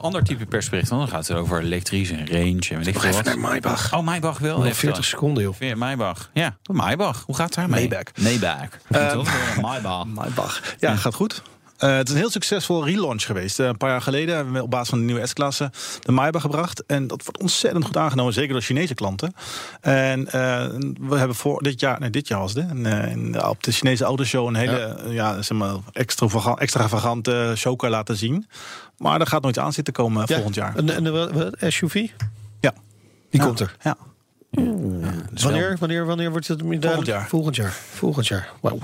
Ander type persbericht, want dan gaat het over elektrisch en range en weet ik veel wat. Maybach. Oh, Maybach wel. Nog Even 40 seconden, joh. Maybach. Ja, Maybach. Hoe gaat het daarmee? Maybach. Maybach. Ehm, Maybach. Maybach. Ja, gaat goed. Eh, het is een heel succesvol relaunch geweest. Eh, een paar jaar geleden hebben we op basis van de nieuwe S-klasse de Maybach gebracht. En dat wordt ontzettend goed aangenomen, zeker door Chinese klanten. En eh, we hebben voor dit jaar, nee, dit jaar was het, op de Chinese autoshow een hele ja. zeg maar, extravaga- extravagante showcar laten zien. Maar er gaat nooit aan zitten komen Ja, volgend jaar. Een, een, een- een SUV? Ja. Die Ja. komt er. Ja. Wanneer, wanneer, wanneer wordt het duidelijk? jaar. Volgend jaar. Volgend jaar. Wauw.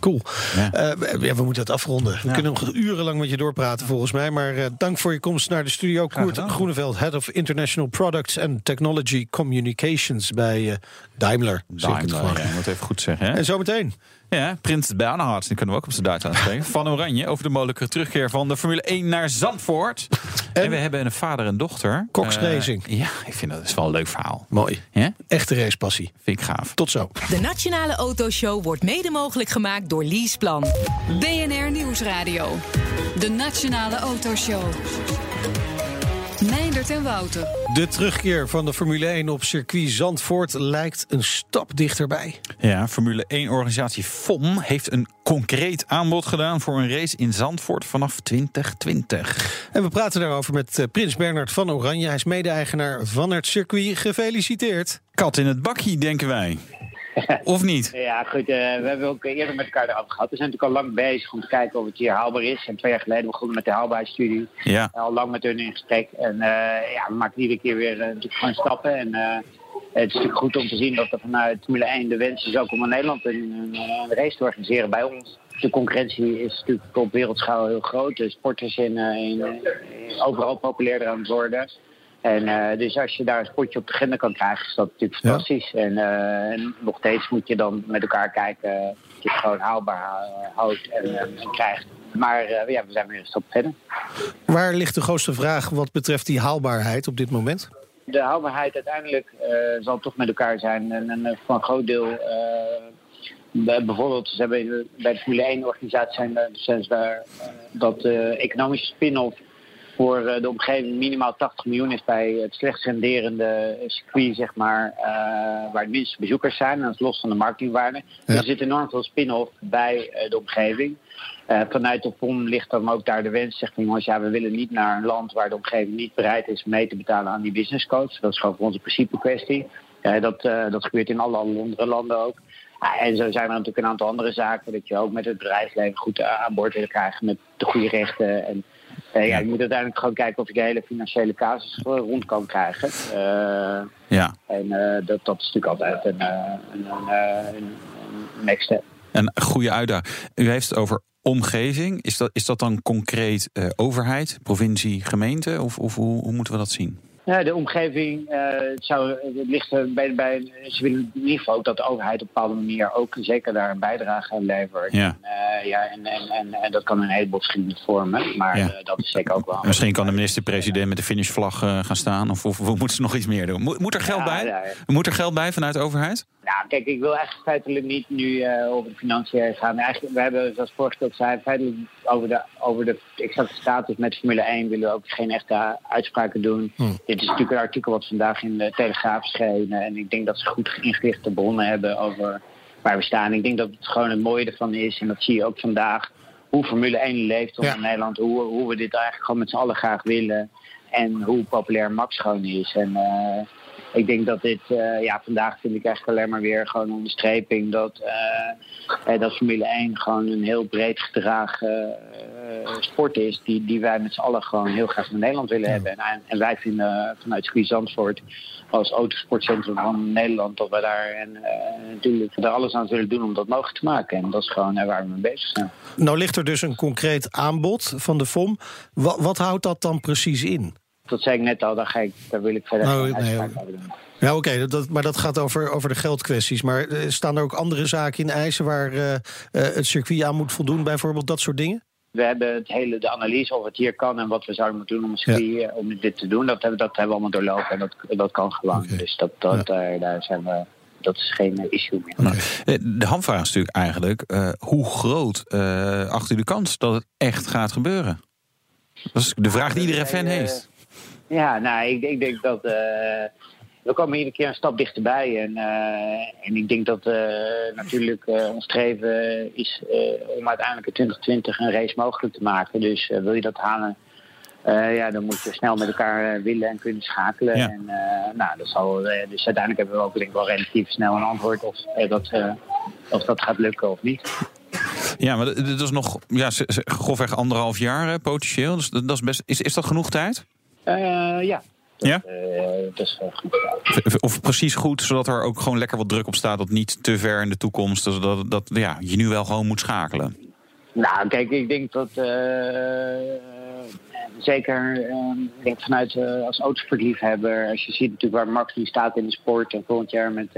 Cool. Ja. Eh, we, ja, we moeten het afronden. We Ja. kunnen nog urenlang met je doorpraten volgens mij. Maar eh, dank voor je komst naar de studio. Koert. Groeneveld, Head of International Products and Technology Communications bij eh, Daimler. ik het Daimler, gewoon. je moet even goed zeggen. Hè? En zometeen. Ja, Prins Bernhard, die kunnen we ook op zijn Duits aanspreken. Van Oranje over de mogelijke terugkeer van de Formule 1 naar Zandvoort. En, En- we hebben een vader en dochter. Cox Eh, Racing. ja, ik vind dat is wel een leuk verhaal. Mooi. Ja? Echte racepassie. Vind ik gaaf. Tot zo. De Nationale Autoshow wordt mede mogelijk gemaakt door Leaseplan. BNR Nieuwsradio. De Nationale Autoshow. Meindert en Wouter. De terugkeer van de Formule 1 op circuit Zandvoort lijkt een stap dichterbij. Ja, Formule 1-organisatie FOM heeft een concreet aanbod gedaan voor een race in Zandvoort vanaf 2020. En we praten daarover met eh, Prins Bernard van Oranje. Hij is mede-eigenaar van het circuit. Gefeliciteerd. Kat in het bakje, denken wij. Of niet? Ja, goed. eh, we hebben ook eerder met elkaar erover gehad. We zijn natuurlijk al lang bezig om te kijken of het hier haalbaar is. En twee jaar geleden begonnen met de haalbaarheidsstudie. Ja. Al lang met hun in gesprek. En eh, ja, we maken iedere keer weer eh, natuurlijk gewoon stappen. En het is natuurlijk goed om te zien dat er vanuit Formule 1 de wens is ook om in Nederland een, race te organiseren bij ons. De concurrentie is natuurlijk op wereldschaal heel groot. De sporters zijn in, in, overal populairder aan het worden. En eh, dus als je daar een sportje op de agenda kan krijgen, is dat natuurlijk Ja. fantastisch. En, eh, en nog steeds moet je dan met elkaar kijken eh, dat je het gewoon haalbaar houdt en, en krijgt. Maar ja, we zijn weer een stap verder. Waar ligt de grootste vraag wat betreft die haalbaarheid op dit moment? De haalbaarheid uiteindelijk zal toch met elkaar zijn. En, en voor een groot deel, bij- bijvoorbeeld, ze hebben bij de Formule 1 organisatie zijn, er- zijn ze daar dat de economische spin-off voor eh, de omgeving minimaal 80 miljoen is bij het slechtst renderende circuit, zeg maar, eh, waar de minste bezoekers zijn. En dat is los van de marketingwaarde. Dus er zit enorm veel spin-off bij eh, de omgeving. Vanuit de FOM ligt dan ook daar de wens, zegt van jongens, ja, we willen niet naar een land waar de omgeving niet bereid is mee te betalen aan die business codes. Dat is gewoon voor ons een principe kwestie. Dat, dat gebeurt in alle andere landen ook. Ja, en zo zijn er natuurlijk een aantal andere zaken dat je ook met het bedrijfsleven goed aan boord wil krijgen met de goede rechten. En eh, ja, je moet uiteindelijk gewoon kijken of je de hele financiële casus eh, rond kan krijgen. Eh, Ja. en eh, dat, dat is natuurlijk altijd een, een, een, een, een next step. Een goede uitdaging. U heeft het over omgeving. Is dat, is dat dan concreet overheid, provincie, gemeente? Of, of hoe, hoe moeten we dat zien? Ja, de omgeving eh, het zou, het ligt bij, bij ze willen in ieder geval ook dat de overheid op een bepaalde manier ook zeker daar een bijdrage aan levert. Ja. Eh, ja, en, en, en, en dat kan een heleboel verschillende vormen, maar Ja. eh, dat is zeker ook wel. En Misschien kan de minister-president met de finishvlag gaan staan. Of, of, of moeten ze nog iets meer doen? Moet, moet er geld Ja, bij? ja. Moet er geld bij vanuit de overheid? Nou, kijk, ik wil eigenlijk feitelijk niet nu eh, over de financiën gaan. Eigenlijk, we hebben, zoals ook zei, feitelijk over de, over de exacte status met Formule 1 willen we ook geen echte uitspraken doen. Dit is natuurlijk een artikel wat vandaag in de Telegraaf verscheen. eh, En ik denk dat ze goed ingerichte bronnen hebben over waar we staan. Ik denk dat het gewoon het mooie ervan is, en dat zie je ook vandaag, hoe Formule 1 leeft Ja. in Nederland. Hoe, hoe we dit eigenlijk gewoon met z'n allen graag willen. En hoe populair Max gewoon is. En eh, ik denk dat dit, eh, ja, vandaag vind ik eigenlijk alleen maar weer gewoon een onderstreping dat, eh, eh, dat Formule 1 gewoon een heel breed gedragen sport is. Die, die wij met z'n allen gewoon heel graag in Nederland willen hebben. En, en wij vinden vanuit Circuit Zandvoort als autosportcentrum van Nederland dat we daar en, natuurlijk er alles aan zullen doen om dat mogelijk te maken. En dat is gewoon waar we mee bezig zijn. Nou ligt er dus een concreet aanbod van de FOM. Wat, wat houdt dat dan precies in? Dat zei ik net al, daar, ga ik, daar wil ik verder Nou, geen nee, doen. Ja, oké, dat- dat, maar dat gaat over, over de geldkwesties. Maar eh, staan er ook andere zaken in eisen waar eh, eh, het circuit aan moet voldoen, bijvoorbeeld dat soort dingen? We hebben het hele, de analyse of het hier kan en wat we zouden moeten doen om, circuit, om dit te doen. Dat hebben, dat hebben we allemaal doorlopen en dat, dat kan gewoon. Dus dat, dat, daar, daar zijn we, dat is geen issue meer. Eh, De hamvraag is natuurlijk eigenlijk... eh, hoe groot eh acht u de kans dat het echt gaat gebeuren? Dat is de vraag die iedere fan heeft. Ja, nou, ik, ik denk dat. eh, we komen iedere keer een stap dichterbij. En, eh, en ik denk dat eh, natuurlijk ons streven is om uiteindelijk in 2020 een race mogelijk te maken. Dus wil je dat halen, ja, dan moet je snel met elkaar willen en kunnen schakelen. Ja. En, nou, dat zal, dus uiteindelijk hebben we ook denk ik wel relatief snel een antwoord of, dat, of dat gaat lukken of niet. Ja, maar dat is nog ja, grofweg anderhalf jaar potentieel. Dus dat dat is, best, is, is dat genoeg tijd? Eh, ja. Dat, Ja? eh, dat is eh, goed. Of- Of precies goed, zodat er ook gewoon lekker wat druk op staat... dat niet te ver in de toekomst, dus dat, dat ja, je nu wel gewoon moet schakelen. Nou, kijk, ik denk dat zeker eh, ik denk vanuit als autosportliefhebber, als je ziet natuurlijk waar Max nu staat in de sport en volgend jaar met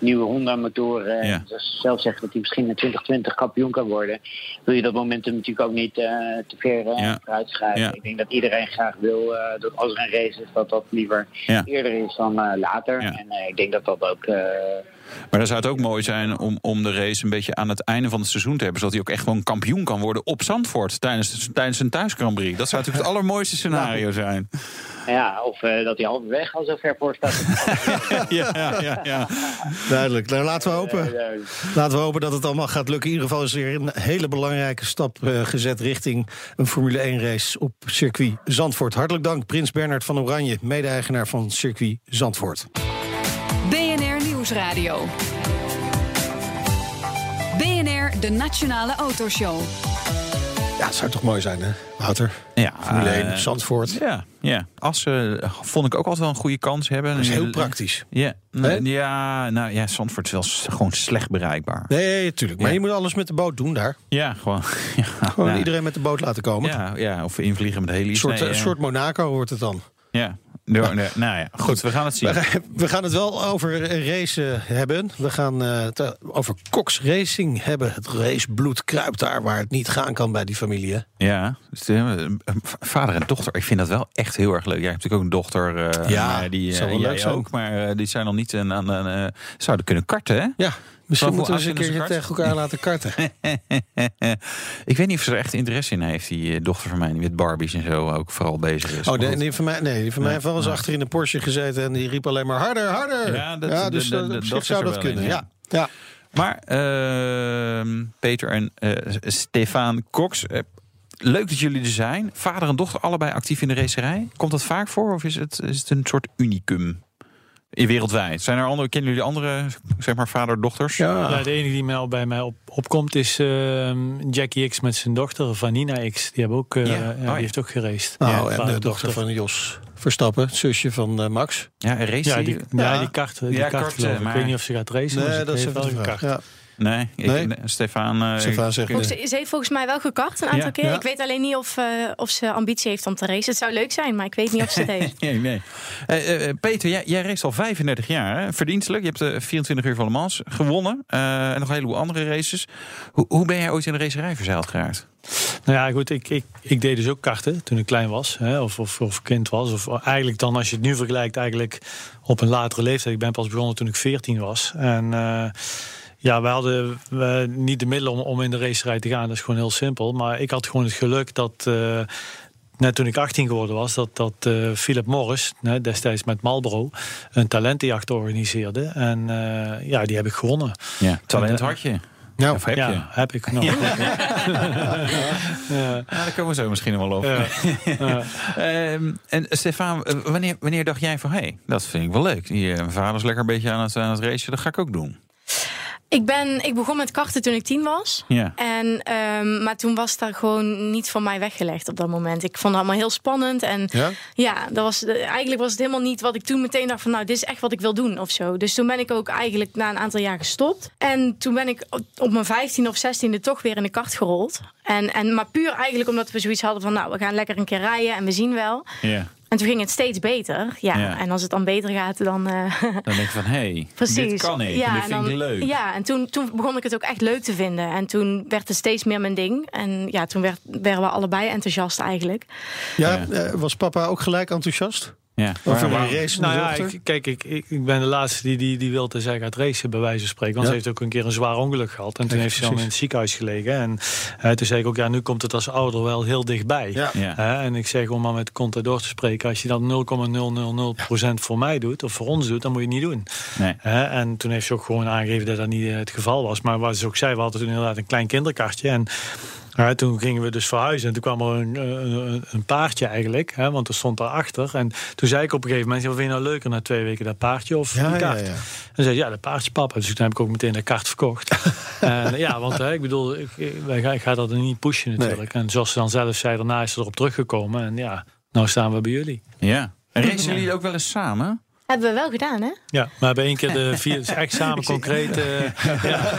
nieuwe Honda-motoren, Ja. dus zelf zeggen dat hij misschien in 2020 kampioen kan worden, wil je dat momentum natuurlijk ook niet eh, te ver eh, Ja. vooruit schrijven. Ja. Ik denk dat iedereen graag wil eh, dat als er een race is, dat dat liever eerder is dan eh, later. En eh, ik denk dat dat ook. eh, Maar dan zou het ook mooi zijn om, om de race een beetje aan het einde van het seizoen te hebben... zodat hij ook echt gewoon kampioen kan worden op Zandvoort... tijdens, tijdens een thuis Grand Prix. Dat zou natuurlijk het allermooiste scenario zijn. Ja, of eh, dat hij halverwege al zo ver voor staat. Ja, ja, ja. ja. Duidelijk. Nou, laten we hopen. Laten we hopen dat het allemaal gaat lukken. In ieder geval is er een hele belangrijke stap eh, gezet richting een Formule 1 race op circuit Zandvoort. Hartelijk dank, Prins Bernard van Oranje, mede-eigenaar van circuit Zandvoort. BNR Nieuwsradio. BNR, de Nationale Autoshow. Ja, het zou toch mooi zijn, hè, Wouter? ja Formule 1, eh, Zandvoort. Ja, ja. Assen eh, vond ik ook altijd wel een goede kans hebben. Dat is heel praktisch. Ja, Hè? ja, nou ja, Zandvoort is wel gewoon slecht bereikbaar. Nee, tuurlijk. Maar Ja. je moet alles met de boot doen daar. Ja, gewoon. Ja, Gewoon iedereen met de boot laten komen. Ja, ja, of invliegen met. Een soort, Nee, een ja. soort Monaco wordt het dan. Ja, Nee, nou ja, goed, we gaan het zien. We gaan- het wel over racen hebben. We gaan eh, het eh, over Cox Racing hebben. Het racebloed kruipt daar waar het niet gaan kan bij die familie. hè? Ja, eh, vader en dochter. Ik vind dat wel echt heel erg leuk. Jij hebt natuurlijk ook een dochter. Ja, die, zou wel leuk zijn. ook, maar die zijn nog niet aan. aan zouden kunnen karten, hè? Ja, misschien moeten we eens een keertje tegen elkaar laten karten. ik weet niet of ze er echt interesse in heeft, die eh, dochter van mij, die met Barbies en zo ook vooral bezig is. Oh, die van mij, nee, die van mij heeft wel eens achter in de Porsche gezeten en die riep alleen maar harder, harder. Ja, dat- dus dat- is zou er dat kunnen. in, ja. ja. Ja. Maar ehm, Peter en eh, Stefan Cox, eh, leuk dat jullie er zijn. Vader en dochter allebei actief in de racerij. Komt dat vaak voor of is het, is het een soort unicum? In wereldwijd. Zijn er andere, kennen jullie andere, zeg maar, vader-dochters? Ja. Ja, de enige die mij bij mij op, opkomt is ehm, Jackie X met zijn dochter, Vanina X. Die, hebben ook, eh, Ja. ja, Oh, die ja. heeft ook geraced. Nou, Ja, en de dochter van Jos Verstappen, het zusje van eh, Max. Ja, en race Ja, die- die, Ja. ja. die kart, die Ja, kart ik. maar- Ik weet niet of ze gaat racen, maar Nee, ze dat is heeft wel vraag. gekart. Nee, ik, Nee? nee, Stefan. eh, Stefan zegt nee. Ze, heeft volgens mij wel gekart een aantal Ja. keer. Ja. Ik weet alleen niet of, eh, of ze ambitie heeft om te racen. Het zou leuk zijn, maar ik weet niet of ze het heeft. Nee, nee. Eh, eh, Peter, jij, jij race al 35 jaar, hè? verdienstelijk. Je hebt de 24 uur van Le Mans gewonnen. eh, en nog een heleboel andere races. Hoe, hoe ben jij ooit in de racerij verzeild geraakt? Nou ja, goed, ik, ik, ik deed dus ook karten toen ik klein was. Hè, of, of, of kind was. Of eigenlijk dan, als je het nu vergelijkt, eigenlijk op een latere leeftijd. Ik ben pas begonnen toen ik 14 was. En eh, ja, we hadden eh, niet de middelen om, om in de racerij te gaan. Dat is gewoon heel simpel. Maar ik had gewoon het geluk dat... eh, Net toen ik 18 geworden was, dat, dat eh, Philip Morris, hè, destijds met Marlboro, een talentenjacht organiseerde. En eh, ja, die heb ik gewonnen. Ja, talent En, had je. Nou, of heb ja, je? heb ik nog. ja. Ja, daar komen we zo misschien wel over. Ja. Ja. Ehm, en Stefan, wanneer, wanneer dacht jij van... hé, hey, dat vind ik wel leuk. Die, eh, mijn vader is lekker een beetje aan het, aan het racen. Dat ga ik ook doen. Ik, ben, ik begon met karten toen ik tien was. Ja. En, ehm, maar toen was daar gewoon niet van mij weggelegd op dat moment. Ik vond het allemaal heel spannend. En Ja? ja, dat was, eigenlijk was het helemaal niet wat ik toen meteen dacht van... nou, dit is echt wat ik wil doen of zo. Dus toen ben ik ook eigenlijk na een aantal jaar gestopt. En toen ben ik op- mijn 15 of 16e toch weer in de kart gerold. En, en, maar puur eigenlijk omdat we zoiets hadden van... nou, we gaan lekker een keer rijden en we zien wel. ja. En toen ging het steeds beter. Ja, Ja. en als het dan beter gaat, dan... eh, Dan denk je van, hé, hey, Precies. dit kan ik. en dit en vind ik leuk. Ja, en toen, toen begon ik het ook echt leuk te vinden. En toen werd het steeds meer mijn ding. En ja, toen werd, werden we allebei enthousiast eigenlijk. Ja, Ja. eh, was papa ook gelijk enthousiast? Ja. Een race Nou ja, ik, kijk, ik, ik, ik ben de laatste die, die, die wil te zeggen gaat racen, bij wijze van spreken. Want Ja. ze heeft ook een keer een zwaar ongeluk gehad. En toen Ja, heeft ze dan in het ziekenhuis gelegen. En eh, toen zei ik ook, ja, nu komt het als ouder wel heel dichtbij. Ja. Ja. Hè, en ik zeg om maar met Contador te spreken, als je dat 0,000% voor mij doet, of voor ons doet, dan moet je het niet doen. Nee. Hè, en toen heeft ze ook gewoon aangegeven dat dat niet eh, het geval was. Maar wat ze ook zei, we hadden toen inderdaad een klein kinderkartje. En ja, toen gingen we dus verhuizen. En toen kwam er een, een, een paardje eigenlijk. Hè, want er stond daarachter. En toen zei ik op een gegeven moment... Wat vind je nou leuker na twee weken, dat paardje of Ja, die ja, kaart? ja. En zei ze, ja, dat paardje papa. Dus toen heb ik ook meteen de kaart verkocht. en, ja, want hè, ik bedoel, ik, wij gaan, ik ga dat er niet pushen natuurlijk. En zoals ze dan zelf zei, daarna is ze erop teruggekomen. En ja, nou staan we bij jullie. Ja. En racen jullie ook wel eens samen? Hebben we wel gedaan, hè? Ja, we hebben één keer de vier, echt samen concreet. eh, ja,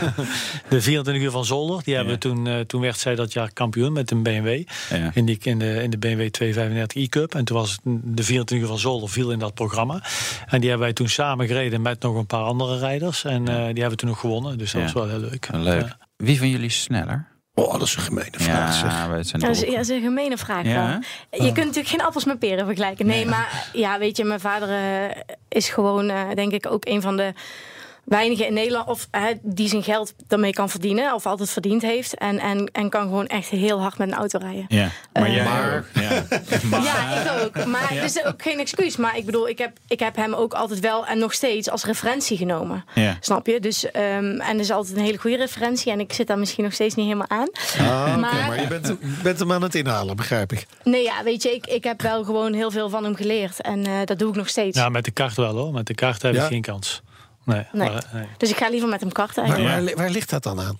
de 24 uur van Zolder. Die hebben we toen, eh, toen werd zij dat jaar kampioen met een BMW. Ja. In, die, in, de, in de BMW 235 e-cup. En toen was het de 24 uur van Zolder viel in dat programma. En die hebben wij toen samen gereden met nog een paar andere rijders. En eh, die hebben we toen nog gewonnen. Dus dat Ja. was wel heel leuk. Leuk. Ja. Wie van jullie is sneller? Oh, dat is een gemene vraag. zeg. Ja, het zijn Dat is, ja, dat is een gemene vraag. Ja. Je kunt natuurlijk geen appels met peren vergelijken. Nee, maar ja, weet je, mijn vader eh, is gewoon, eh, denk ik, ook een van de weinigen in Nederland of, die zijn geld daarmee kan verdienen. Of altijd verdiend heeft. En, en, en kan gewoon echt heel hard met een auto rijden. Ja. Maar Eh, jij Maar- ook. Ja. Maar- Ja, ik ook. Maar het is ook geen excuus. Maar ik bedoel, ik heb, ik heb hem ook altijd wel en nog steeds als referentie genomen. Ja. Snap je? Dus, ehm, en dat is altijd een hele goede referentie. En ik zit daar misschien nog steeds niet helemaal aan. Ah, oké, Maar- maar je bent, bent hem aan het inhalen, begrijp ik. Nee, ja, weet je, ik, ik heb wel gewoon heel veel van hem geleerd. En eh, dat doe ik nog steeds. Ja, met de kaart wel hoor. Met de kaart heb ik Ja? geen kans. Nee. Nee. maar, nee. Dus ik ga liever met hem karten Maar waar, waar ligt dat dan aan?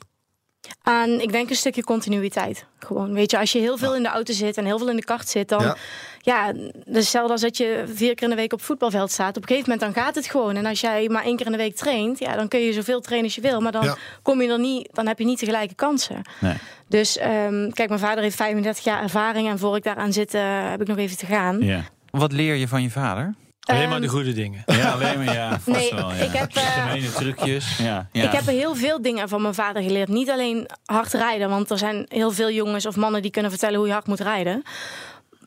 Aan, ik denk een stukje continuïteit. Gewoon, weet je, als je heel veel in de auto zit en heel veel in de kart zit, dan... Ja. Ja, dus stel als dat je vier keer in de week op het voetbalveld staat. Op een gegeven moment dan gaat het gewoon. En als jij maar één keer in de week traint, ja, dan kun je zoveel trainen als je wil. Maar dan Ja. kom je er niet, dan heb je niet de gelijke kansen. Nee. Dus ehm, kijk, mijn vader heeft 35 jaar ervaring. En voor ik daaraan zit, eh, heb ik nog even te gaan. Ja. Wat leer je van je vader? Alleen Ehm, maar de goede dingen. Ja, alleen maar ja. vast Nee, wel, ja. ik heb, eh, Gemene trucjes. Ja. Ja. Ik heb heel veel dingen van mijn vader geleerd. Niet alleen hard rijden, want er zijn heel veel jongens of mannen die kunnen vertellen hoe je hard moet rijden.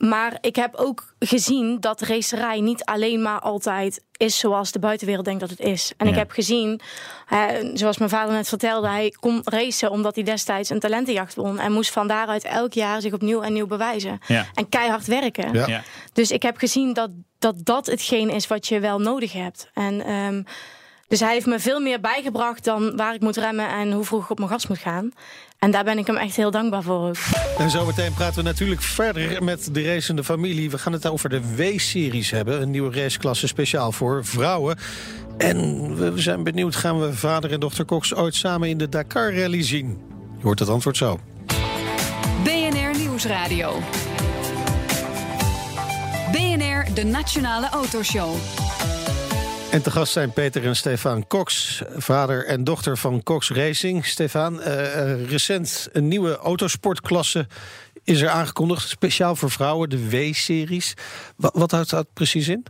Maar ik heb ook gezien dat racerij niet alleen maar altijd is zoals de buitenwereld denkt dat het is. En ik heb gezien, hè, zoals mijn vader net vertelde, hij kon racen omdat hij destijds een talentenjacht won. En moest van daaruit elk jaar zich opnieuw en nieuw bewijzen. Ja. En keihard werken. Ja. Ja. Dus ik heb gezien dat, dat dat hetgeen is wat je wel nodig hebt. En, ehm, dus hij heeft me veel meer bijgebracht dan waar ik moet remmen en hoe vroeg ik op mijn gas moet gaan. En daar ben ik hem echt heel dankbaar voor. ook. En zometeen praten we natuurlijk verder met de racende familie. We gaan het over de W-series hebben. Een nieuwe raceklasse speciaal voor vrouwen. En we zijn benieuwd, gaan we vader en dochter Cox ooit samen in de Dakar Rally zien? Je hoort het antwoord zo. BNR Nieuwsradio. BNR, de Nationale Autoshow. En te gast zijn Peter en Stefan Cox, vader en dochter van Cox Racing. Stefan, eh, eh, recent een nieuwe autosportklasse is er aangekondigd. Speciaal voor vrouwen, de W-series. Wa- wat houdt dat precies in?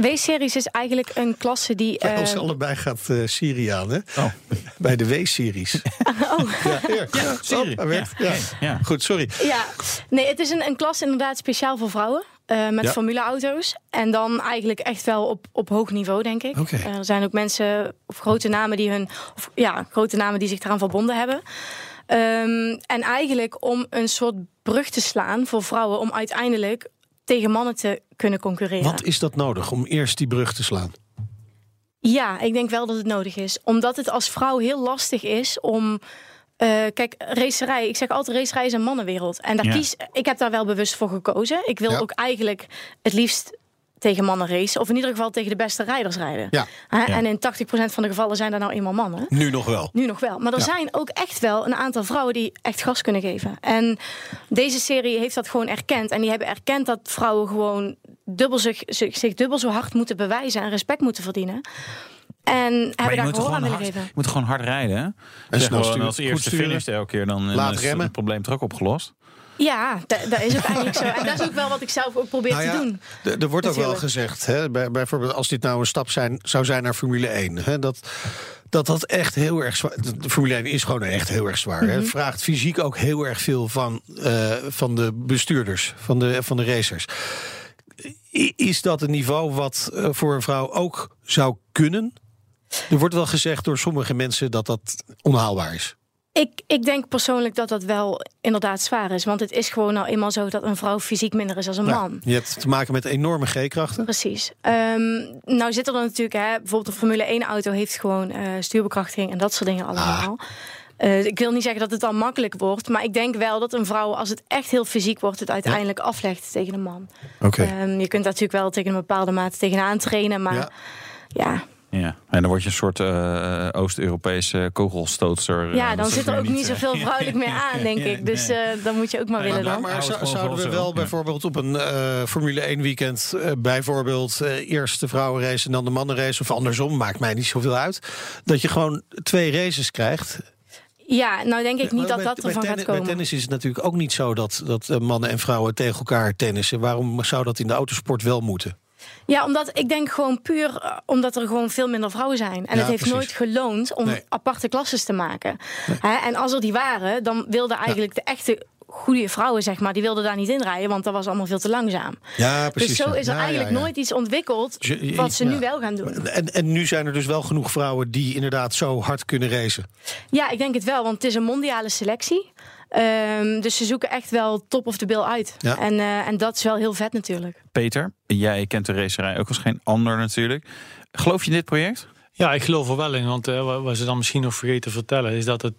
W-series is eigenlijk een klasse die... Bij eh, ons allebei gaat eh Siri aan, hè? Oh. Bij de W-series. oh. Oh. Ja. Ja. Ja. Goed, sorry. ja, nee, het is een, een klas inderdaad speciaal voor vrouwen. Eh, met Ja. formuleauto's. En dan eigenlijk echt wel op, op hoog niveau, denk ik. Eh, er zijn ook mensen of grote namen die hun. Of, ja, grote namen die zich eraan verbonden hebben. Ehm, en eigenlijk om een soort brug te slaan voor vrouwen om uiteindelijk tegen mannen te kunnen concurreren. Wat is dat nodig om eerst die brug te slaan? Ja, ik denk wel dat het nodig is. Omdat het als vrouw heel lastig is om. Eh, kijk, racerij. Ik zeg altijd: racerij is een mannenwereld. En daar Ja. kies, ik heb daar wel bewust voor gekozen. Ik wil Ja. ook eigenlijk het liefst tegen mannen racen. Of in ieder geval tegen de beste rijders rijden. Ja. En in 80% van de gevallen zijn daar nou eenmaal mannen. Nu nog wel. Nu nog wel. Maar er Ja. zijn ook echt wel een aantal vrouwen die echt gas kunnen geven. En deze serie heeft dat gewoon erkend. En die hebben erkend dat vrouwen gewoon dubbel zich dubbel zo hard moeten bewijzen en respect moeten verdienen. En Maar hebben je daar gehoor aan gewoon willen geven. je moet gewoon hard rijden. hè? En Zeg snel gewoon sturen. als eerste finisht elke keer, dan, Laat dan is remmen. het probleem toch ook opgelost. Ja, da- dat is ook eigenlijk zo. En dat is ook wel wat ik zelf ook probeer Nou te doen. er wordt ook wel gezegd, hè, bij, bijvoorbeeld als dit nou een stap zijn, zou zijn naar Formule 1, hè, dat, dat dat echt heel erg zwaar. De Formule 1 is gewoon echt heel erg zwaar. hè. Mhm. Het vraagt fysiek ook heel erg veel van, eh, van de bestuurders, van de, van de racers. Is dat een niveau wat eh, voor een vrouw ook zou kunnen? Er wordt wel gezegd door sommige mensen dat dat onhaalbaar is. Ik, ik denk persoonlijk dat dat wel inderdaad zwaar is. Want het is gewoon nou eenmaal zo dat een vrouw fysiek minder is dan een Nou, man. je hebt te maken met enorme G-krachten. Precies. Ehm, nou zit er dan natuurlijk, hè, bijvoorbeeld een Formule 1 auto heeft gewoon eh, stuurbekrachtiging en dat soort dingen allemaal. Eh, ik wil niet zeggen dat het dan makkelijk wordt, maar ik denk wel dat een vrouw, als het echt heel fysiek wordt, het uiteindelijk aflegt tegen een man. Oké. Ehm, je kunt daar natuurlijk wel tegen een bepaalde mate tegenaan trainen, maar Ja. ja, Ja, en dan word je een soort eh, Oost-Europese kogelstootster. ja, eh, dan dat zit er ook niet zoveel vrouwelijk meer aan, denk ik. Dus eh, dan moet je ook maar willen Maar, dan. maar zouden we wel ja. bijvoorbeeld op een eh, Formule 1 weekend... eh, bijvoorbeeld eh, eerst de vrouwenrace en dan de mannenrace... of andersom, maakt mij niet zoveel uit... dat je gewoon twee races krijgt. Ja, nou denk ik niet dat bij- dat ervan gaat komen. Bij tennis is het natuurlijk ook niet zo dat, dat eh, mannen en vrouwen tegen elkaar tennissen. Waarom zou dat in de autosport wel moeten? Ja, omdat ik denk gewoon puur eh, omdat er gewoon veel minder vrouwen zijn. En Ja, het heeft precies. nooit geloond om Nee. aparte klasses te maken. Hè, en als er die waren, dan wilden eigenlijk de echte goede vrouwen, zeg maar, die wilden daar niet in rijden, want dat was allemaal veel te langzaam. Ja, dus zo is er eigenlijk nooit iets ontwikkeld wat ze nu wel gaan doen. En, en nu zijn er dus wel genoeg vrouwen die inderdaad zo hard kunnen racen. Ja, ik denk het wel, want het is een mondiale selectie. Ehm, dus ze zoeken echt wel top of the bill uit. Ja. En, eh, en dat is wel heel vet natuurlijk. Peter, jij kent de racerij ook als geen ander natuurlijk. Geloof je in dit project? Ja, ik geloof er wel in. Want eh, wat- ze dan misschien nog vergeten te vertellen... is dat het,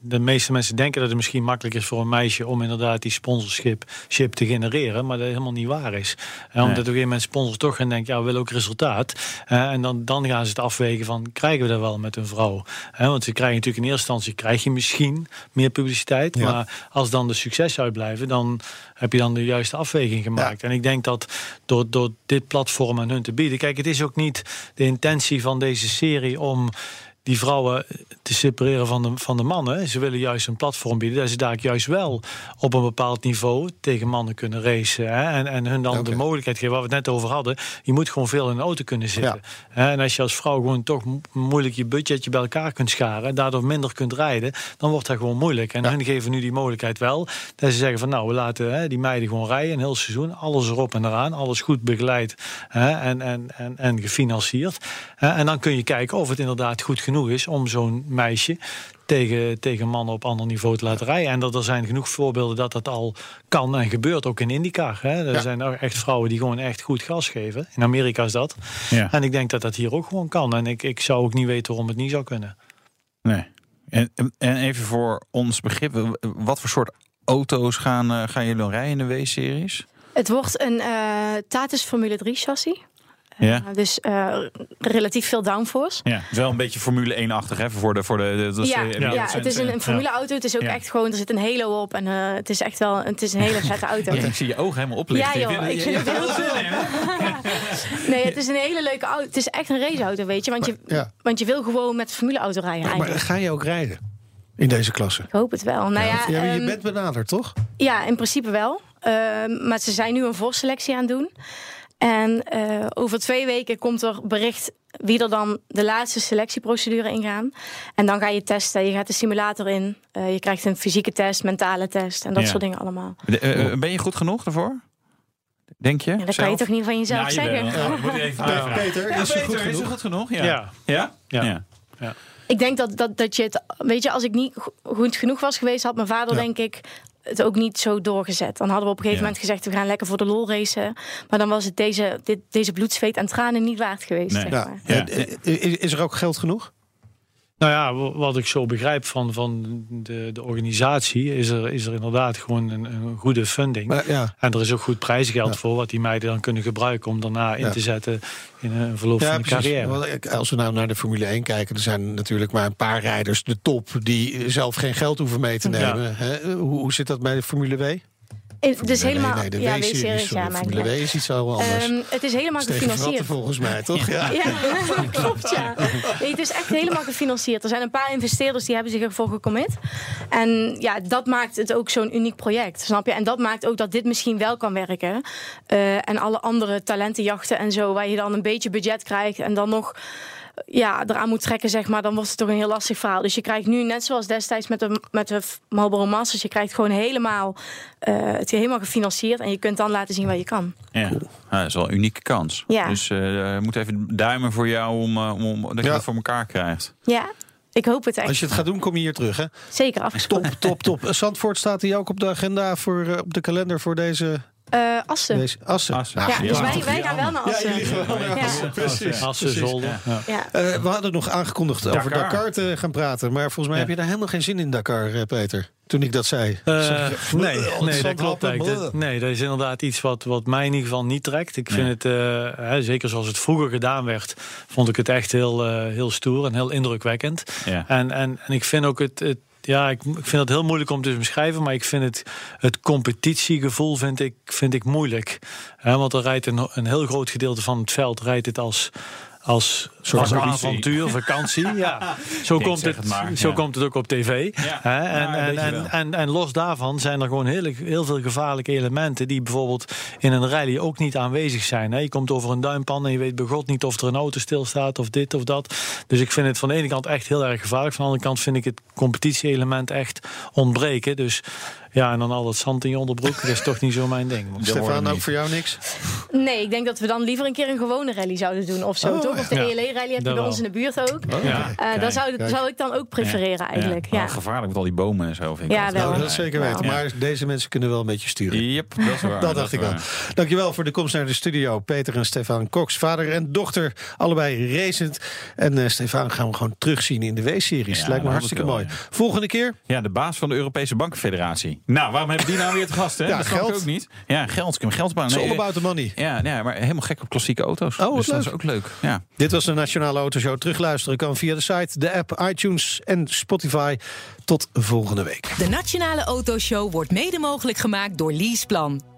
de meeste mensen denken dat het misschien makkelijk is voor een meisje... om inderdaad die sponsorship ship te genereren. Maar dat helemaal niet waar is. En omdat op een gegeven moment sponsors toch gaan denken... ja, we willen ook resultaat. Eh, en dan, dan gaan ze het afwegen van... krijgen we dat wel met een vrouw? Eh, want ze krijgen natuurlijk in eerste instantie... krijg je misschien meer publiciteit. Ja. Maar als dan de succes uitblijven... dan heb je dan de juiste afweging gemaakt. En ik denk dat door, door dit platform aan hun te bieden... Kijk, het is ook niet de intentie van deze serie om die vrouwen te separeren van de, van de mannen. Ze willen juist een platform bieden dat ze daar juist wel op een bepaald niveau tegen mannen kunnen racen. Hè? En, en hun dan de mogelijkheid geven, waar we het net over hadden. Je moet gewoon veel in een auto kunnen zitten. En als je als vrouw gewoon toch mo- moeilijk je budgetje bij elkaar kunt scharen. En daardoor minder kunt rijden. Dan wordt dat gewoon moeilijk. En hun geven nu die mogelijkheid wel. Dat ze zeggen van nou, we laten hè, die meiden gewoon rijden. Een heel seizoen. Alles erop en eraan. Alles goed begeleid hè, en, en, en, en gefinancierd. En dan kun je kijken of het inderdaad goed genoeg is om zo'n meisje tegen, tegen mannen op ander niveau te laten rijden. En dat er zijn genoeg voorbeelden dat dat al kan en gebeurt, ook in IndyCar. Hè. Er Ja. zijn ook echt vrouwen die gewoon echt goed gas geven. In Amerika is dat. Ja. En ik denk dat dat hier ook gewoon kan. En ik, ik zou ook niet weten waarom het niet zou kunnen. Nee. En, en even voor ons begrip, wat voor soort auto's gaan, eh, gaan jullie dan rijden in de W-series? Het wordt een eh Tatus Formule 3 chassis. Ja. Uh, dus uh, relatief veel downforce. Ja, wel een beetje Formule 1-achtig, hè? Voor de, voor de, de, de ja, ja, ja, het is een, een formuleauto. Het is ook Ja. echt gewoon, er zit een halo op. En uh, het is echt wel, het is een hele vette auto. Ja, ik zie je ogen helemaal oplichten. Ja joh, ik vind het heel cool. nee, het is een hele leuke auto. Het is echt een raceauto, weet je. Want je, Ja. want je wil gewoon met formuleauto rijden Maar, eigenlijk. maar ga je ook rijden in deze klasse? Ik hoop het wel. Nou ja, je ehm, bent benaderd, toch? Ja, in principe wel. Ehm, maar ze zijn nu een voorselectie aan het doen. En eh, over twee weken komt er bericht wie er dan de laatste selectieprocedure ingaan. En dan ga je testen. Je gaat de simulator in. Eh, je krijgt een fysieke test, mentale test en dat Ja. soort dingen allemaal. De- eh, ben je goed genoeg daarvoor? Denk je? Ja, dat kan je toch niet van jezelf Ja, zeggen? jawel. Ja, moet ik even vragen. Peter, Ja, is het goed is het goed genoeg? Ja. Ja. Ja? Ja. Ja. Ik denk dat, dat, dat je het... Weet je, als ik niet go- goed genoeg was geweest... had mijn vader Ja. denk ik het ook niet zo doorgezet. Dan hadden we op een gegeven Ja. moment gezegd... we gaan lekker voor de lol racen. Maar dan was het deze, dit, deze bloed, zweet en tranen niet waard geweest. Nee. Zeg maar. Ja. Eh, eh, is er ook geld genoeg? Nou ja, wat ik zo begrijp van, van de, de organisatie, is er, is er inderdaad gewoon een, een goede funding. Maar, ja. En er is ook goed prijsgeld Ja. voor wat die meiden dan kunnen gebruiken om daarna in Ja. te zetten in een verloop van de carrière. Als we nou naar de Formule 1 kijken, er zijn natuurlijk maar een paar rijders, de top, die zelf geen geld hoeven mee te nemen. Hoe, hoe zit dat bij de Formule W? In- dus helemaal... nee, nee, de ja, W-series, ja, Formule W is iets zo anders. Ehm, het is helemaal Steven Ratten gefinancierd. volgens mij, toch? Ja. Ja, klopt ja. Nee, het is echt helemaal gefinancierd. Er zijn een paar investeerders die hebben zich ervoor gecommit. En ja, dat maakt het ook zo'n uniek project, snap je? En dat maakt ook dat dit misschien wel kan werken. Eh, en alle andere talentenjachten en zo, waar je dan een beetje budget krijgt en dan nog ja, eraan moet trekken, zeg maar, dan wordt het toch een heel lastig verhaal. Dus je krijgt nu, net zoals destijds met de, met de Marlboro Masters, je krijgt gewoon helemaal, eh, het helemaal gefinancierd. En je kunt dan laten zien wat je kan. Ja, dat is wel een unieke kans. Ja. Dus eh, we moeten even duimen voor jou om, eh, om, om dat je Ja. dat voor elkaar krijgt. Ja, ik hoop het echt. Als je het gaat doen, kom je hier terug, hè? Zeker Top, afgesproken. top, top. Eh, Zandvoort staat hier ook op de agenda, voor, eh, op de kalender voor deze, Eh, Assen. deze Assen. Assen. Nou, Ja, dus wij, wij gaan wel naar Assen. Ja, Precies. Assen, Zolder. Ja. Eh, we hadden nog aangekondigd over Dakar. Te gaan praten. Maar volgens mij Ja. heb je daar helemaal geen zin in, Dakar, eh, Peter. Toen ik dat zei. Eh, nee, nee, dat klopt eigenlijk. Nee, dat is inderdaad iets wat, wat mij in ieder geval niet trekt. Ik vind het, eh, hè, zeker zoals het vroeger gedaan werd, vond ik het echt heel, heel stoer en heel indrukwekkend. Ja. En, en, en ik vind ook het. het ja, ik, ik vind het heel moeilijk om te beschrijven, maar ik vind het, het competitiegevoel vind ik, vind ik moeilijk. Want er rijdt een, een heel groot gedeelte van het veld rijdt het als, als, als vakantie. avontuur, vakantie. Ja. Zo, komt het, het maar, zo ja. komt het ook op tv. Ja. En, en, en, en, en los daarvan zijn er gewoon heel, heel veel gevaarlijke elementen die bijvoorbeeld in een rally ook niet aanwezig zijn. Hè. Je komt over een duimpan en je weet bij God niet of er een auto stilstaat of dit of dat. Dus ik vind het van de ene kant echt heel erg gevaarlijk. Van de andere kant vind ik het competitie-element echt ontbreken. Dus ja, en dan al dat zand in je onderbroek, dat is toch niet zo mijn ding. Stefan, ook voor jou niks? Nee, ik denk dat we dan liever een keer een gewone rally zouden doen of zo, Oh, toch? Of de ja. ELE-rally heb je bij ons in de buurt ook. Ja. Eh, dat zou, zou ik dan ook prefereren eigenlijk. Ja, Ja, wel gevaarlijk met al die bomen en zo. Vind ik Ja, wel. Nou, dat zeker weten. Ja. Maar deze mensen kunnen wel een beetje sturen. Yep, dat is waar. Dat dacht ik wel. Dankjewel voor de komst naar de studio. Peter en Stefan Cox, vader en dochter, allebei racend. En eh Stefan gaan we gewoon terugzien in de W-series. Ja, Lijkt me hartstikke mooi. Volgende keer, Ja, de baas van de Europese Bankenfederatie. Nou, waarom hebben die nou weer te gast? Hè? Ja, dat geld. ik ook niet. Ja, geld. Ik heb geld baan. it's all about the money. Ja, ja, maar helemaal gek op klassieke auto's. Oh, dus dat is ook leuk. Ja. Dit was de Nationale Autoshow. Terugluisteren kan via de site, de app, iTunes en Spotify. Tot volgende week. De Nationale Autoshow wordt mede mogelijk gemaakt door Leaseplan.